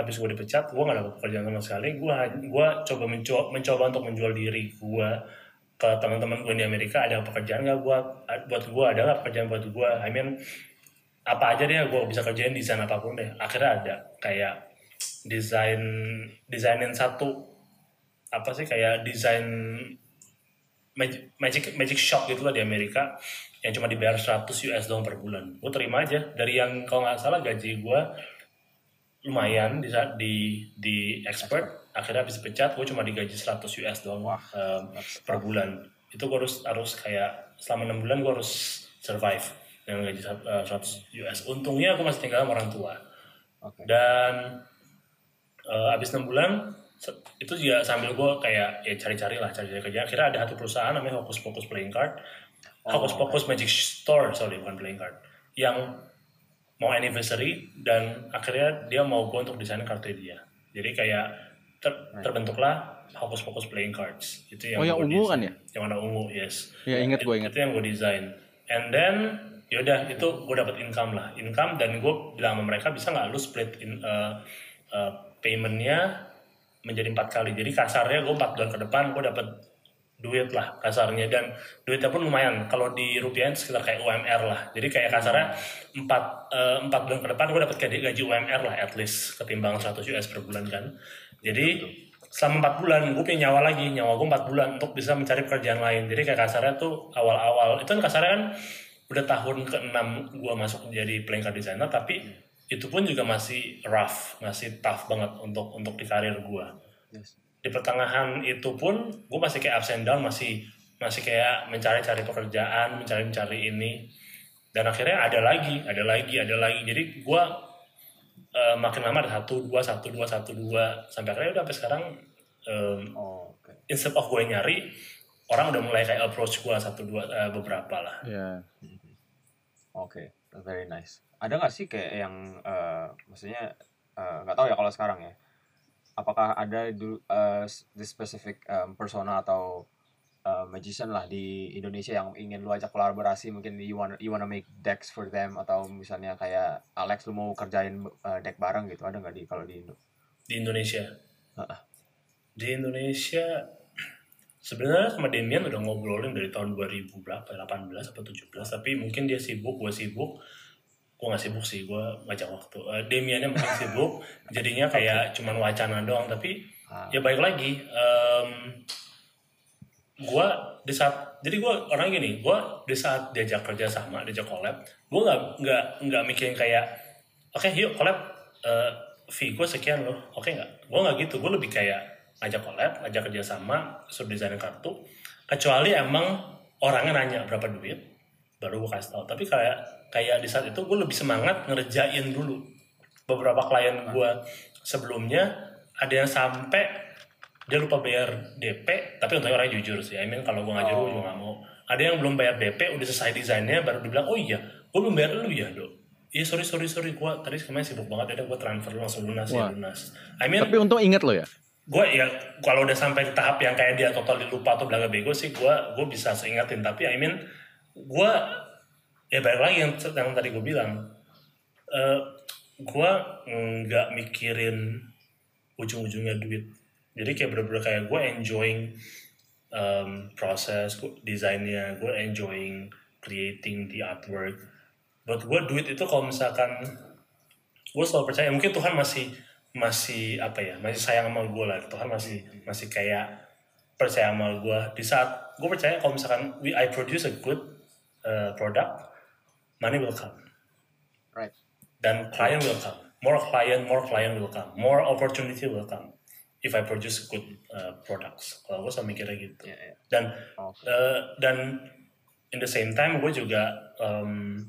S3: habis gue dipecat, gue gak dapet pekerjaan sama sekali. Gue gua coba mencoba, mencoba untuk menjual diri gue ke teman-teman gue di Amerika ada pekerjaan gak buat buat gue ada gak pekerjaan buat gue I mean apa aja deh gue bisa kerjain desain apa pun deh. Akhirnya ada kayak desain desainin satu apa sih kayak desain magic magic, shop gitu lah di Amerika yang cuma dibayar 100 US doang per bulan. Gue terima aja. Dari yang kalau nggak salah gaji gue lumayan di saat di di expert akhirnya habis pecat gue cuma digaji 100 US doang um, per bulan. Itu gue harus harus kayak selama enam bulan gue harus survive dengan gaji uh, 100 US untungnya aku masih tinggal sama orang tua.
S4: Oke.
S3: dan uh, abis enam bulan itu juga sambil gue kayak ya cari-cari lah cari-cari kerja. Akhirnya ada satu perusahaan namanya Hocus Pocus Playing Card. Hocus Pocus Magic Store sorry bukan Playing Card. Yang mau anniversary dan akhirnya dia mau gue untuk desain kartu dia jadi kayak ter- terbentuklah Hocus Pocus Playing Cards. Itu yang
S1: Oh, yang ungu kan ya?
S3: yang warna ungu yes.
S1: Ya inget gue inget.
S3: itu yang gue desain. And then yaudah itu gue dapat income lah. Income dan gue bilang sama mereka bisa nggak lu split in uh, uh, paymentnya menjadi empat kali? Jadi kasarnya gue empat bulan ke depan gue dapat duit lah kasarnya. Dan duitnya pun lumayan. Kalau di rupiah sekitar kayak UMR lah. Jadi kayak kasarnya empat eh, empat bulan ke depan gue dapat kayak gaji UMR lah at least ketimbang 100 US per bulan kan. Jadi selama empat bulan gue punya nyawa lagi. Nyawa gue empat bulan untuk bisa mencari pekerjaan lain. Jadi kayak kasarnya tuh awal-awal. Itu kan kasarnya kan udah tahun ke-6 gue masuk jadi playing card designer tapi itu pun juga masih rough masih tough banget untuk untuk di karir gue
S4: Yes.
S3: Di pertengahan itu pun gue masih kayak ups and down masih masih kayak mencari-cari pekerjaan mencari-mencari ini dan akhirnya ada lagi ada lagi ada lagi jadi gue eh, makin lama ada satu dua satu dua satu dua sampai akhirnya udah sampai sekarang em,
S4: Oh, oke.
S3: instead of gue nyari orang udah mulai kayak approach gue satu dua eh, beberapa lah
S1: Ya.
S4: Oke, that's very nice. Ada nggak sih kayak yang eh, maksudnya eh, nggak tahu ya kalau sekarang ya. Apakah ada dulu eh, the specific em, persona atau eh, magician lah di Indonesia yang ingin lu ajak kolaborasi? Mungkin you wanna you wanna make decks for them atau misalnya kayak Alex lu mau kerjain eh, deck bareng gitu. Ada nggak di kalau di Indo?
S3: di Indonesia?
S4: Heeh.
S3: di Indonesia sebenarnya sama Demian udah ngobrolin dari tahun 2000 berapa? 18 atau 17 tapi mungkin dia sibuk gue sibuk gue gak sibuk sih gue ngajak waktu. Eh, Demiannya mungkin sibuk jadinya kayak cuman wacana doang tapi
S4: Ah.
S3: ya baik lagi em gue di saat jadi gue orang gini gue di saat diajak kerja sama diajak collab gue nggak nggak nggak mikirin kayak oke yuk collab. Eh, fee gue sekian loh oke nggak? Gue nggak gitu gue lebih kayak ngajak collab ngajak kerja sama suruh desain kartu kecuali emang orangnya nanya berapa duit baru gue kasih tahu tapi kayak kayak di saat itu gue lebih semangat ngerjain dulu. Beberapa klien gue sebelumnya ada yang sampai dia lupa bayar DP tapi untungnya orangnya jujur sih. I mean kalau gue ngajar gue juga gak mau. Ada yang belum bayar DP udah selesai desainnya baru dibilang oh iya gue belum bayar lu ya dok. Iya sorry sorry sorry. Gue tadi kemarin sibuk banget ada gue transfer langsung lunas ya
S1: Wah.
S3: lunas. I mean
S1: Tapi untung inget lo ya.
S3: gue ya kalau udah sampai di tahap yang kayak dia total lupa atau belaga bego sih gue gue bisa seingatin. Tapi I mean gue ya balik lagi yang, yang tadi gue bilang. Eh gue nggak mikirin ujung-ujungnya duit. Jadi kayak bener-bener kayak gue enjoying um, proses desainnya gue enjoying creating the artwork. Buat gue duit itu kalau misalkan gue selalu percaya mungkin Tuhan masih masih apa ya masih sayang sama gue lah. Tuhan masih masih kayak percaya sama gue di saat gue percaya kalau misalkan we I produce a good uh, product money will come
S4: Right.
S3: dan client will come more client more client will come more opportunity will come if I produce good uh, products kalau gue sama mikirnya gitu
S4: Ya, ya.
S3: dan
S4: Oke.
S3: eh, dan in the same time gue juga em,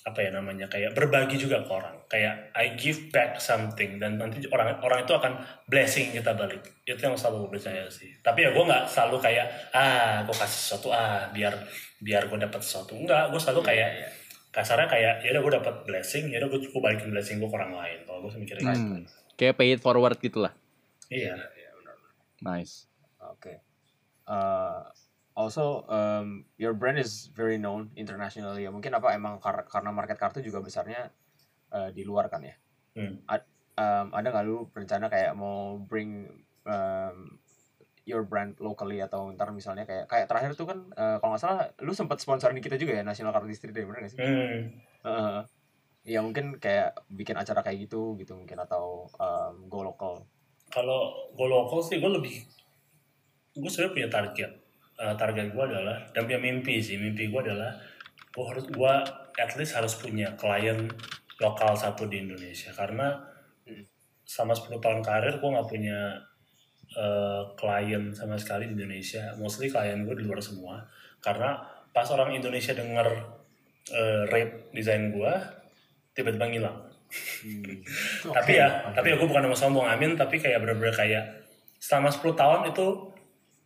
S3: apa ya namanya kayak berbagi juga ke orang. Kayak I give back something. Dan nanti orang orang itu akan blessing kita balik. Itu yang selalu gue percaya sih. Tapi ya gue nggak selalu kayak ah gue kasih sesuatu ah biar biar gue dapat sesuatu. Enggak gue selalu kayak kasarnya kayak ya udah gue dapat blessing ya udah gue gue balikin blessing gue ke orang lain. Kalau gue mikirnya gitu.
S1: Hmm. Kayak pay it forward gitu lah.
S3: iya.
S1: Nice.
S4: Okay. Uh, also, um, your brand is very known internationally. Ya mungkin apa emang kar- karena market kartu juga besarnya uh, di luar kan ya.
S3: Hmm.
S4: Ad- um, ada nggak lu rencana kayak mau bring um, your brand locally atau ntar misalnya kayak kayak terakhir tuh kan uh, kalau nggak salah lu sempat sponsorin kita juga ya National Card District Day bener nggak sih?
S3: hmm.
S4: Uh, ya mungkin kayak bikin acara kayak gitu gitu mungkin atau um, go local.
S3: kalau gue lokal sih gue lebih gue sebenarnya punya target Eh, target gue adalah dan punya mimpi sih mimpi gue adalah gue harus gue at least harus punya klien lokal satu di Indonesia. Karena sama 10 tahun karir gue nggak punya eh, klien sama sekali di Indonesia. Mostly klien gue di luar semua. Karena pas orang Indonesia denger eh, rate desain gue tiba-tiba ngilang. Tapi ya tapi ya gue bukan mau sombong amin. Tapi kayak bener-bener kayak selama 10 tahun itu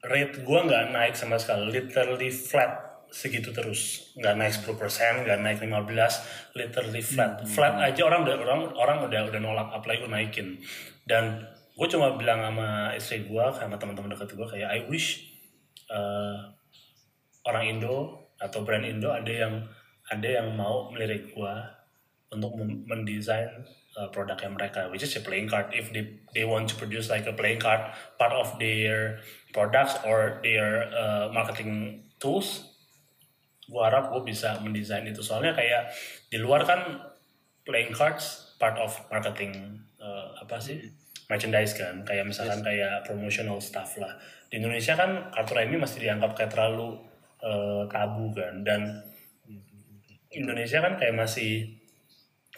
S3: rate gue nggak naik sama sekali. Literally flat segitu terus. Nggak naik 10% nggak naik 15 literally flat. Flat aja orang udah orang orang udah udah nolak apalagi gue naikin. Dan gue cuma bilang sama istri gue sama teman-teman dekat gue kayak I wish eh, orang Indo atau brand Indo ada yang ada yang mau melirik gue untuk mendesain uh, produknya mereka which is a playing card. If they they want to produce like a playing card part of their products or their uh, marketing tools gua harap gue bisa mendesain itu. Soalnya kayak di luar kan playing cards part of marketing uh, apa sih? Merchandise kan. Kayak misalkan kayak promotional stuff lah. Di Indonesia kan kartu remi masih dianggap kayak terlalu eh, tabu kan. Dan Indonesia kan kayak masih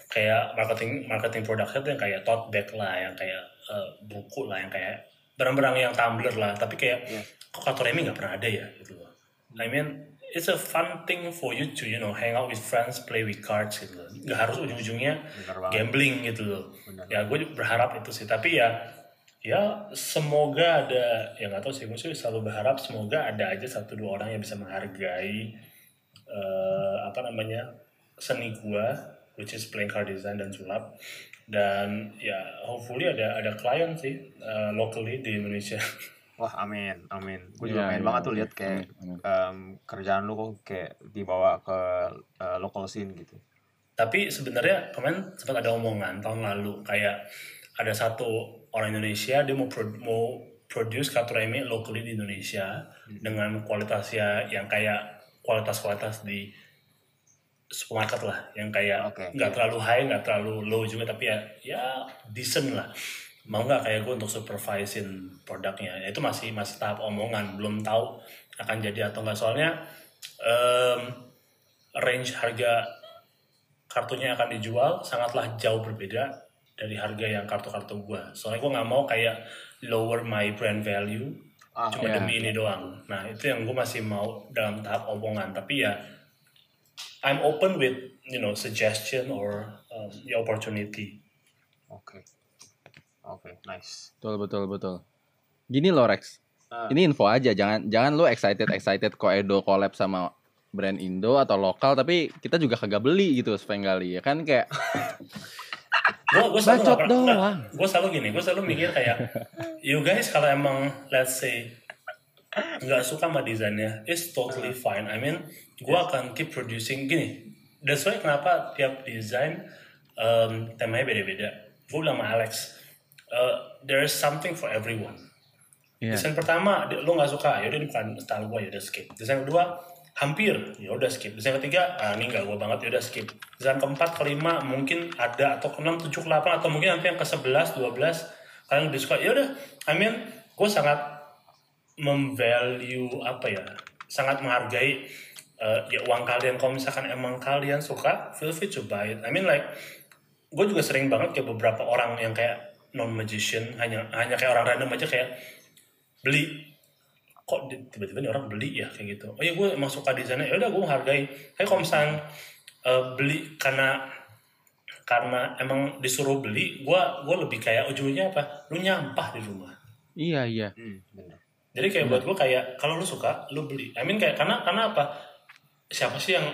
S3: kayak marketing marketing produknya tuh yang kayak tote bag lah yang kayak eh, buku lah yang kayak barang-barang yang tumbler lah. Tapi kayak
S4: Iya.
S3: kok kartu remi nggak pernah ada ya gitu loh. I mean it's a fun thing for you to you know hang out with friends play with cards gitu. Loh nggak harus ujung-ujungnya gambling gitu loh.
S4: Bener.
S3: ya gue berharap itu sih. Tapi ya ya semoga ada ya nggak tahu sih gue sih selalu berharap semoga ada aja satu dua orang yang bisa menghargai eh, apa namanya seni gua which is playing card design dan sulap dan ya hopefully ada ada klien sih eh, locally di Indonesia
S4: Wah, amin, amin. Gue juga
S1: Iya,
S4: pengen
S1: iya,
S4: banget tuh
S1: amin,
S4: lihat kayak
S1: amin, amin.
S4: em, kerjaan lu kok kayak dibawa ke eh, local scene gitu.
S3: tapi sebenarnya kemarin sempat ada omongan tahun lalu kayak ada satu orang Indonesia dia mau pro- mau produce kartu remi locally di Indonesia dengan kualitasnya yang kayak kualitas-kualitas di supermarket lah yang kayak nggak
S4: iya.
S3: terlalu high nggak terlalu low juga tapi ya ya decent lah mau nggak kayak gue untuk supervisin produknya Ya, itu masih masih tahap omongan belum tahu akan jadi atau nggak soalnya em, range harga kartunya akan dijual sangatlah jauh berbeda dari harga yang kartu-kartu gua. Soalnya gua nggak mau kayak lower my brand value
S4: Ah,
S3: cuma
S1: iya,
S3: demi ini doang. Nah itu yang gua masih mau dalam tahap omongan. Tapi ya I'm open with you know suggestion or um, the opportunity.
S4: Oke. Oke, nice.
S1: Betul betul betul. Gini loh Rex.
S4: Ah.
S1: Ini info aja, jangan jangan lu excited excited kok Edo collab sama brand Indo atau lokal tapi kita juga kagak beli gitu Svengali ya kan kayak
S3: Gua gua selalu
S1: Bacot
S3: nggak pernah-
S1: doang.
S3: Gua selalu gini, gua selalu mikir kayak you guys kalau emang let's say nggak suka sama desainnya, it's totally fine. I mean, gua akan keep producing gini. That's why kenapa tiap desain um, temanya beda-beda. Gue bilang sama Alex, uh, there is something for everyone.
S1: Iya.
S3: Desain pertama, lo nggak suka, yaudah ini bukan style gue, yaudah skip. Desain kedua, hampir, yaudah skip. Desain ketiga, ah, ini nggak gue banget, yaudah skip. Desain keempat, kelima, mungkin ada, atau keenam, tujuh, ke delapan, atau mungkin nanti yang ke sebelas, dua belas, kalian lebih suka, yaudah. I mean, gue sangat memvalue apa ya, sangat menghargai eh, ya uang kalian. Kalau misalkan emang kalian suka, feel free to buy it. I mean like, gue juga sering banget kayak beberapa orang yang kayak non magician hanya hanya kayak orang random aja kayak beli kok tiba-tiba nih orang beli ya kayak gitu oh iya gue emang suka desainnya ya udah gue menghargai tapi kalau misalnya eh, beli karena karena emang disuruh beli gue gue lebih kayak ujungnya apa lu nyampah di rumah
S1: iya iya.
S4: Hmm, bener.
S3: jadi kayak buat gue kayak kalau lu suka lu beli I mean kayak karena karena apa siapa sih yang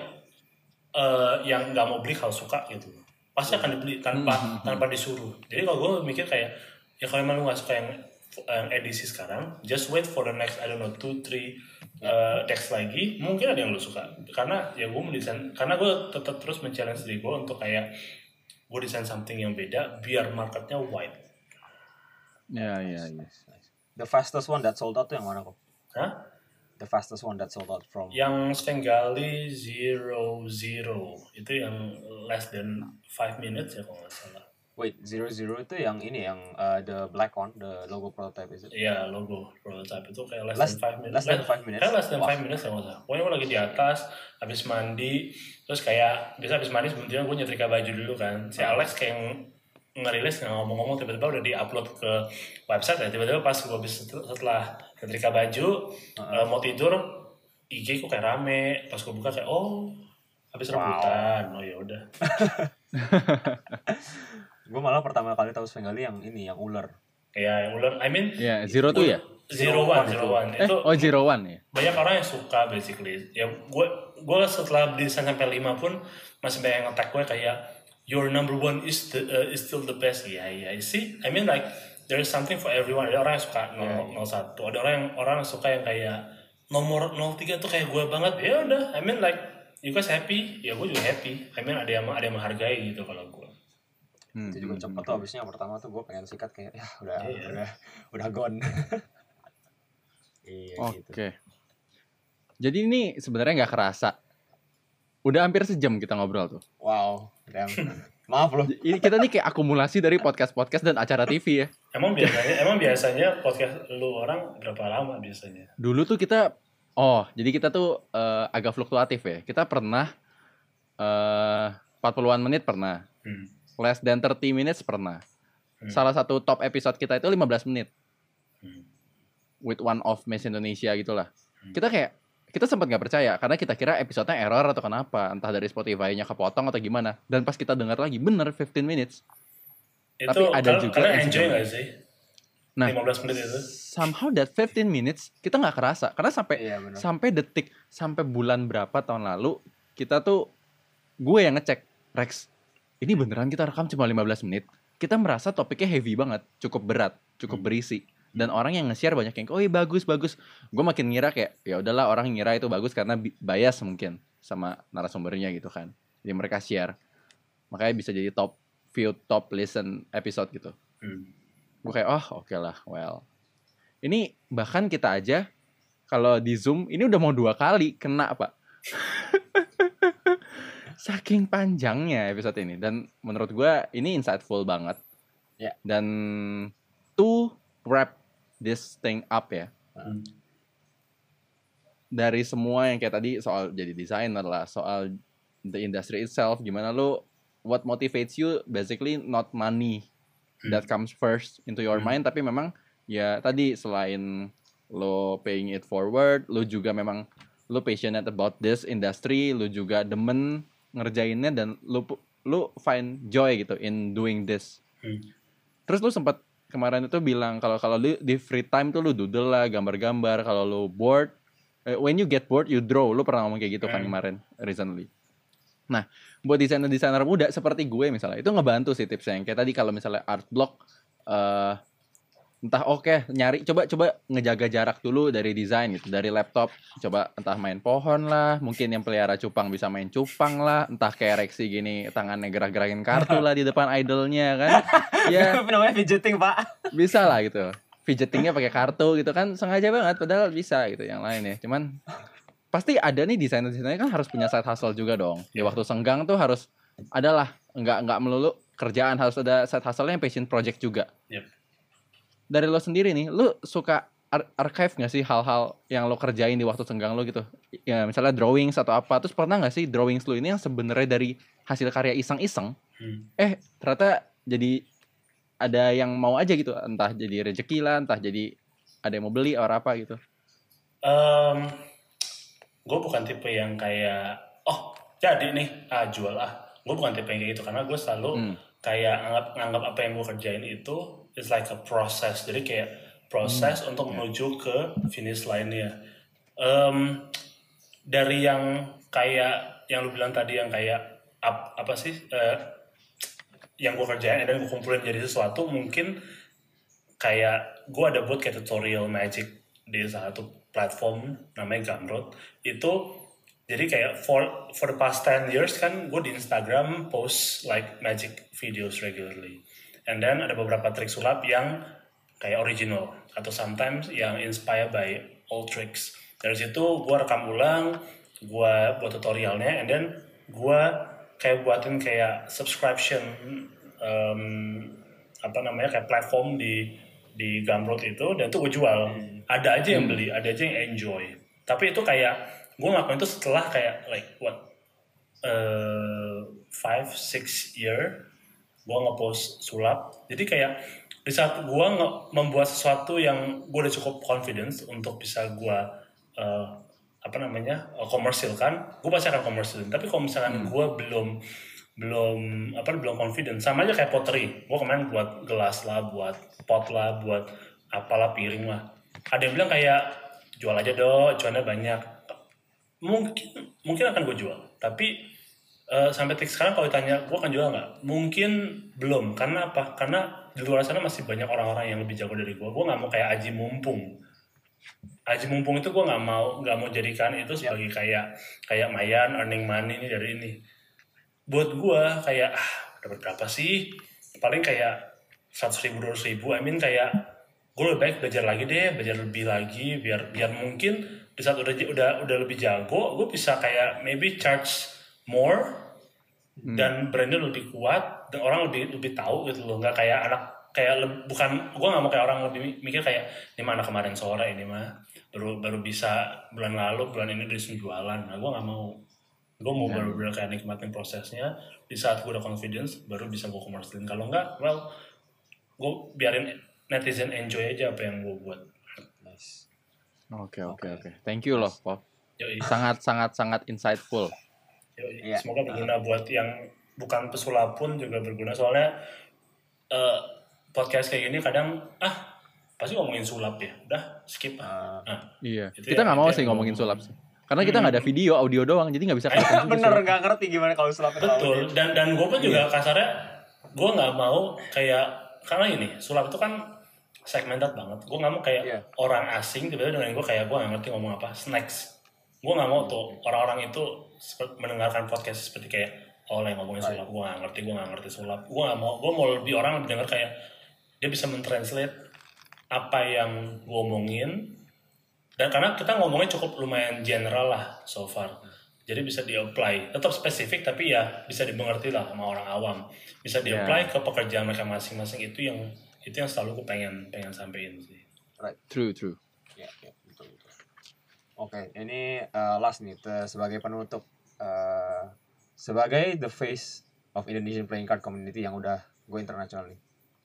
S3: eh, yang nggak mau beli kalau suka gitu pasti akan dibeli tanpa tanpa disuruh jadi kalau gue mikir kayak ya kalau emang lu nggak suka yang yang edisi sekarang just wait for the next I don't know two three uh, text lagi mungkin ada yang lu suka karena ya gue mendesain karena gue tetap terus men-challenge diri gue untuk kayak gue desain something yang beda biar marketnya wide
S1: Iya iya iya.
S4: Nice, nice. The fastest one that sold out tuh yang mana kok?
S3: Hah?
S4: The fastest one that sold out from
S3: yang Svengali zero zero itu yang less than 5 minutes ya kalau nggak salah
S4: Wait, zero zero itu yang ini yang uh, the black one, the logo prototype is it?
S3: Iya logo prototype itu kayak less,
S4: Less-
S3: than 5 minutes
S4: less than five minutes?
S3: kayak less than. 5 minutes ya nggak salah pokoknya gue lagi di atas habis mandi terus kayak biasa habis mandi sebelumnya gue nyetrika baju dulu kan si
S4: Ah.
S3: Alex kayak ngerilis nggak ngomong-ngomong tiba-tiba udah di-upload ke website ya. Tiba-tiba pas gue habis setel- setelah nyetrika baju eh, mau tidur IG kok kayak rame. Pas gue buka kayak oh habis
S4: Wow.
S3: rebutan. Oh ya udah.
S4: Gue malah pertama kali tahu Svengali yang ini, yang ular.
S3: kayak yang ular. I mean
S1: Iya, zero tuh ya?
S3: zero one zero one.
S1: Eh,
S3: itu
S1: oh zero one ya.
S3: banyak orang yang suka basically. Ya gue gue setelah beli sampai 5 pun masih banyak yang nge-tag gue kayak your number one is the uh, is still the best. Ya ya you see I mean like there is something for everyone. Ada orang yang suka
S1: Iya,
S3: 001 ada orang yang orang yang suka yang kayak nomor 03 tuh kayak gue banget. Ya udah I mean like you guys happy? Ya gue juga happy. I mean ada yang ada yang menghargai gitu kalau gue.
S1: Hmm,
S4: Itu juga cepet tuh abisnya yang pertama tuh gue pengen sikat kayak ya udah
S3: Iya.
S4: udah udah gone. iya
S1: Oke.
S4: gitu.
S1: Jadi ini sebenarnya nggak kerasa Udah hampir sejam kita ngobrol tuh.
S4: Wow, damn. Maaf loh.
S1: Ini kita nih kayak akumulasi dari podcast-podcast dan acara TV ya.
S3: Emang biasanya emang biasanya podcast lu orang berapa lama biasanya?
S1: Dulu tuh kita oh, jadi kita tuh eh, agak fluktuatif ya. Kita pernah eh 40-an menit pernah.
S3: Hmm.
S1: Less than 30 minutes pernah.
S3: Hmm.
S1: Salah satu top episode kita itu 15 menit
S3: Hmm.
S1: with one of Miss Indonesia gitulah.
S3: Hmm.
S1: Kita kayak kita sempat nggak percaya karena kita kira episodenya error atau kenapa, entah dari Spotify-nya kepotong atau gimana. Dan pas kita dengar lagi bener 15 minutes.
S3: Itu
S1: Tapi ada
S3: kal-
S1: juga
S3: kalian
S1: yang
S3: enjoy gak sih?
S1: Nah.
S3: 15 menit itu.
S1: Somehow that 15 minutes kita nggak kerasa karena sampai
S4: Iya
S1: sampai detik sampai bulan berapa tahun lalu kita tuh gue yang ngecek Rex ini beneran kita rekam cuma 15 menit kita merasa topiknya heavy banget cukup berat cukup
S3: Hmm.
S1: Dan orang yang nge-share banyak yang oh iya bagus bagus. Gue makin ngira kayak ya udahlah orang ngira itu bagus karena bi- bias mungkin sama narasumbernya gitu kan. Jadi mereka share. Makanya bisa jadi top view top listen episode gitu.
S3: Hmm.
S1: gue kayak oh oke lah well. Ini bahkan kita aja kalau di zoom ini udah mau dua kali kena pak. Saking panjangnya episode ini. Dan menurut gue ini insightful banget.
S4: Ya.
S1: dan to wrap this thing up ya
S3: Hmm.
S1: dari semua yang kayak tadi soal jadi desainer lah soal the industry itself gimana lu what motivates you basically not money
S3: Hmm.
S1: that comes first into your
S3: Hmm.
S1: mind tapi memang ya tadi selain lo paying it forward lo juga memang lo passionate about this industry lo juga demen ngerjainnya dan lo lo find joy gitu in doing this
S3: Hmm.
S1: terus lo sempat kemarin itu bilang kalau kalau lu di free time tuh lu doodle lah gambar-gambar. Kalau lo bored eh, when you get bored you draw. Lo pernah ngomong kayak gitu kan
S3: Hmm.
S1: kemarin recently. Nah buat desainer-desainer muda seperti gue misalnya itu ngebantu sih tipsnya. Yang kayak tadi kalau misalnya art block eh entah oke nyari coba coba ngejaga jarak dulu dari desain gitu dari laptop. Coba entah main pohon lah mungkin yang pelihara cupang bisa main cupang lah. Entah kayak Rexy gini tangannya gerak-gerakin kartu lah di depan idolnya kan? Ya.
S4: Namanya fidgeting pak.
S1: bisa lah gitu. Fidgetingnya pakai kartu gitu kan sengaja banget padahal bisa gitu yang lain ya. Cuman pasti ada nih desainer-desainer kan harus punya side hustle juga dong. Di waktu senggang tuh harus adalah nggak nggak melulu kerjaan harus ada side hustle yang passion project juga.
S3: Yep.
S1: Dari lo sendiri nih lo suka ar- archive nggak sih hal-hal yang lo kerjain di waktu senggang lo gitu ya misalnya drawings atau apa terus pernah nggak sih drawings lo ini yang sebenarnya dari hasil karya iseng-iseng
S3: Hmm.
S1: eh ternyata jadi ada yang mau aja gitu entah jadi rezeki lah entah jadi ada yang mau beli atau apa gitu
S3: gue bukan tipe yang kayak oh jadi nih ah jual ah gue bukan tipe yang kayak gitu karena gue selalu
S1: Hmm.
S3: kayak anggap nganggap apa yang gue kerjain itu is like a process. Jadi kayak proses untuk menuju ke finish lainnya Em, dari yang kayak yang lu bilang tadi yang kayak ap- apa sih eh, yang gue kerjain dan gue kumpulin jadi sesuatu mungkin kayak gue ada buat kayak tutorial magic di salah satu platform namanya Gumroad. Itu jadi kayak for for the past 10 years kan gue di Instagram post like magic videos regularly and then ada beberapa trik sulap yang kayak original atau sometimes yang inspired by old tricks. Dari situ gue rekam ulang gue buat tutorialnya and then gue kayak buatin kayak subscription em, apa namanya kayak platform di di Gumroad itu dan itu gue jual. Ada aja yang beli ada aja yang enjoy. Tapi itu kayak gue ngelakuin itu setelah kayak like what eh five six year gue ngepost sulap. Jadi kayak di saat gue nge- membuat sesuatu yang gue udah cukup confidence untuk bisa gue eh, apa namanya eh, komersilkan gue pasti akan komersilin. Tapi kalau misalkan gue belum belum apa belum confident sama aja kayak pottery. Gue kemarin buat gelas lah buat pot lah buat apalah piring lah. Ada yang bilang kayak jual aja dong cuannya banyak. Mungkin mungkin akan gue jual. Tapi eh, sampai tik sekarang kalau ditanya gue akan jual nggak? Mungkin belum. Karena apa? Karena di luar sana masih banyak orang-orang yang lebih jago dari gue gue nggak mau kayak aji mumpung. Aji mumpung itu gue nggak mau nggak mau jadikan itu sebagai kayak kayak mayan earning money ini dari ini. Buat gue kayak ah dapat berapa sih? Paling kayak seratus ribu dua ribu. I mean kayak gue lebih baik belajar lagi deh belajar lebih lagi biar biar mungkin di saat udah udah udah lebih jago gue bisa kayak maybe charge more
S1: Hmm.
S3: dan brandnya lebih kuat dan orang lebih lebih tahu gitu loh nggak kayak anak kayak le- bukan gue nggak mau kayak orang lebih mi- mikir kayak ini mana kemarin sore ini mah baru baru bisa bulan lalu bulan ini udah bisa jualan nah gue nggak mau gue mau
S1: Ya.
S3: baru-baru kayak nikmatin prosesnya di saat gue udah confidence baru bisa gue komersilin kalau enggak well gue biarin netizen enjoy aja apa yang gue buat
S4: Nice.
S1: Oke oke oke. Thank you loh, Pop.
S3: Yoi.
S1: Sangat sangat sangat insightful.
S4: Iya.
S3: Semoga berguna buat yang bukan pesulap pun juga berguna. Soalnya eh, podcast kayak gini kadang ah pasti ngomongin sulap ya. Udah skip. Ah.
S4: Uh,
S3: Nah,
S1: Iya.
S3: Itu
S1: Kita
S3: yang-
S1: nggak mau
S3: itu
S1: sih ngomongin sulap sih. Karena kita nggak ada video, audio doang, jadi nggak bisa
S4: bener nggak ngerti gimana kalau sulap
S3: betul. Dan dan gue pun juga kasarnya gue nggak mau kayak karena ini sulap itu kan segmented banget. Gue nggak mau kayak
S4: Iya.
S3: orang asing tiba-tiba dengan gue kayak gue nggak ngerti ngomong apa. Snacks gue nggak mau tuh orang-orang itu mendengarkan podcast seperti kayak oh yang ngomongin sulap. Gue nggak ngerti gue nggak ngerti sulap. Gue nggak mau gue mau lebih orang lebih dengar kayak dia bisa mentranslate apa yang gue omongin. Dan karena kita ngomongnya cukup lumayan general lah so far. Jadi bisa di-apply. Tetap spesifik tapi ya bisa dimengerti lah sama orang awam. Bisa di-apply ke pekerjaan mereka masing-masing. Itu yang itu yang selalu gue pengen pengen sampein sih.
S1: True true.
S4: Ya, ya, Oke, ini uh, last nih te- sebagai penutup uh, sebagai the face of Indonesian playing card community yang udah go international nih.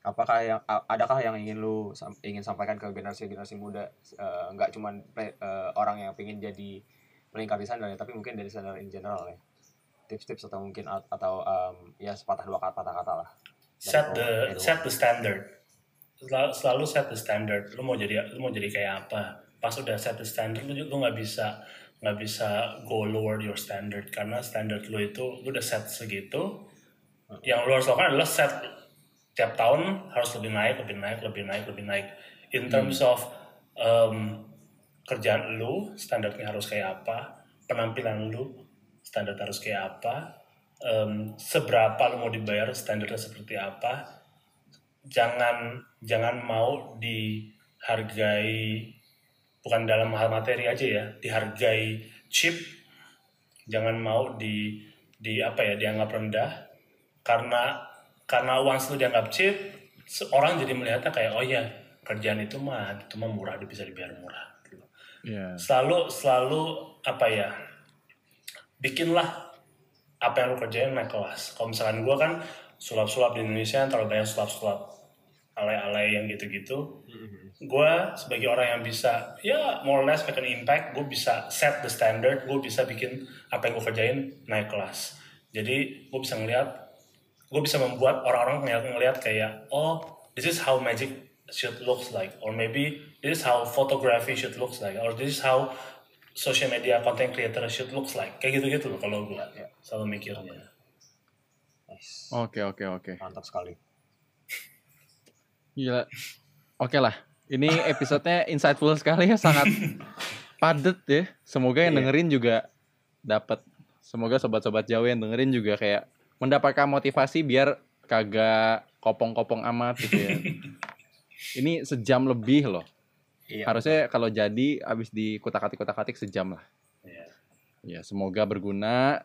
S4: Apakah yang adakah yang ingin lu sam- ingin sampaikan ke generasi-generasi muda uh, nggak cuman play- uh, orang yang pengen jadi playing card designer ya, tapi mungkin dari designer in general ya. Tips-tips atau mungkin at- atau um, ya sepatah dua kata kata lah.
S3: Set the set the standard selalu, selalu set the standard lu mau jadi lu mau jadi kayak apa pas udah set the standard lu lu nggak bisa nggak bisa go lower your standard. Karena standard lu itu lu udah set segitu yang lu harus lakukan adalah set tiap tahun harus lebih naik lebih naik lebih naik lebih naik. In terms of um, kerjaan lu standarnya harus kayak apa penampilan lu standar harus kayak apa em, seberapa lu mau dibayar standarnya seperti apa. Jangan jangan mau dihargai bukan dalam hal materi aja ya dihargai cheap jangan mau di di apa ya dianggap rendah. Karena karena once lu dianggap cheap se- orang jadi melihatnya kayak oh ya kerjaan itu mah itu mah murah dia bisa dibayar murah. Gitu.
S1: Iya.
S3: selalu selalu apa ya bikinlah apa yang lu kerjain naik kelas. Kalau misalkan gue kan sulap-sulap di Indonesia terlalu banyak sulap-sulap alay-alay yang gitu-gitu gue sebagai orang yang bisa ya more or less make an impact gue bisa set the standard gue bisa bikin apa yang gue kerjain naik kelas jadi gue bisa ngeliat gue bisa membuat orang-orang ngeliat, ngeliat kayak oh this is how magic should looks like or maybe this is how photography should looks like or this is how social media content creator should looks like kayak gitu-gitu loh kalau gue
S4: Ya.
S3: selalu mikirnya
S4: Nice.
S1: Oke oke oke.
S4: Mantap sekali.
S1: Gila. Oke lah. Ini episodenya insightful sekali ya, sangat padat ya. Semoga yang
S4: Iya.
S1: dengerin juga dapat. Semoga sobat-sobat jauh yang dengerin juga kayak mendapatkan motivasi biar kagak kopong-kopong amat gitu ya. Ini sejam lebih loh.
S4: Iya.
S1: Harusnya kalau jadi abis di kutak-atik kutak-atik sejam lah.
S3: Iya.
S1: Ya semoga berguna.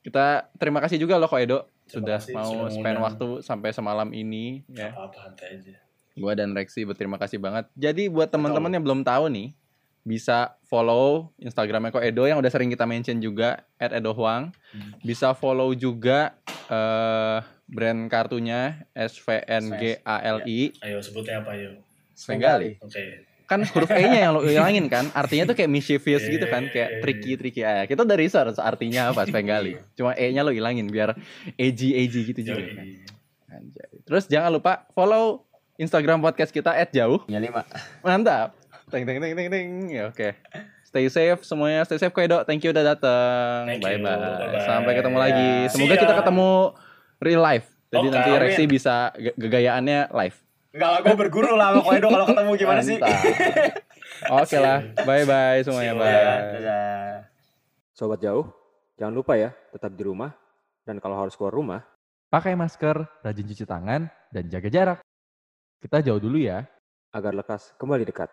S1: Kita terima kasih juga loh Ko Edo sudah
S3: kasih
S1: mau spend waktu sampai semalam ini ya.
S3: apa-apa aja
S1: Gua dan Rexi berterima kasih banget. Jadi buat teman-teman yang belum tahu nih, bisa follow Instagramnya Ko Edo yang udah sering kita mention juga @edohuang. Bisa follow juga eh brand kartunya SVNGALI
S3: ayo sebutnya apa ayo
S1: Svengali.
S3: oke
S1: Kan huruf E-nya yang lo hilangin kan, artinya tuh kayak mischievous
S3: Iya,
S1: gitu kan,
S3: iya,
S1: kayak
S3: iya,
S1: tricky tricky aja. Kita udah research artinya apa Svengali. Cuma E-nya lo hilangin biar edgy edgy gitu juga kan. Anjay. Terus jangan lupa follow Instagram podcast kita @jauh.
S4: Punya lima.
S1: Mantap. Teng teng teng teng teng. Ya oke. Stay safe semuanya. Stay safe Koedo. Thank you udah datang. Bye bye. Sampai ketemu lagi.
S4: Ya.
S1: Semoga kita
S3: ya.
S1: ketemu real life. Jadi
S3: Oke,
S1: nanti
S3: amin.
S1: Rexi bisa ge- gegayaannya live.
S4: Enggak lah, gue berguru lah sama Koedo kalau ketemu gimana sih?
S1: Oke lah. Bye bye semuanya. Bye.
S4: Dadah.
S2: Sobat jauh, jangan lupa ya, tetap di rumah. Dan kalau harus keluar rumah,
S1: Pakai masker, rajin cuci tangan, dan jaga jarak. Kita jauh dulu ya.
S2: agar lekas kembali dekat.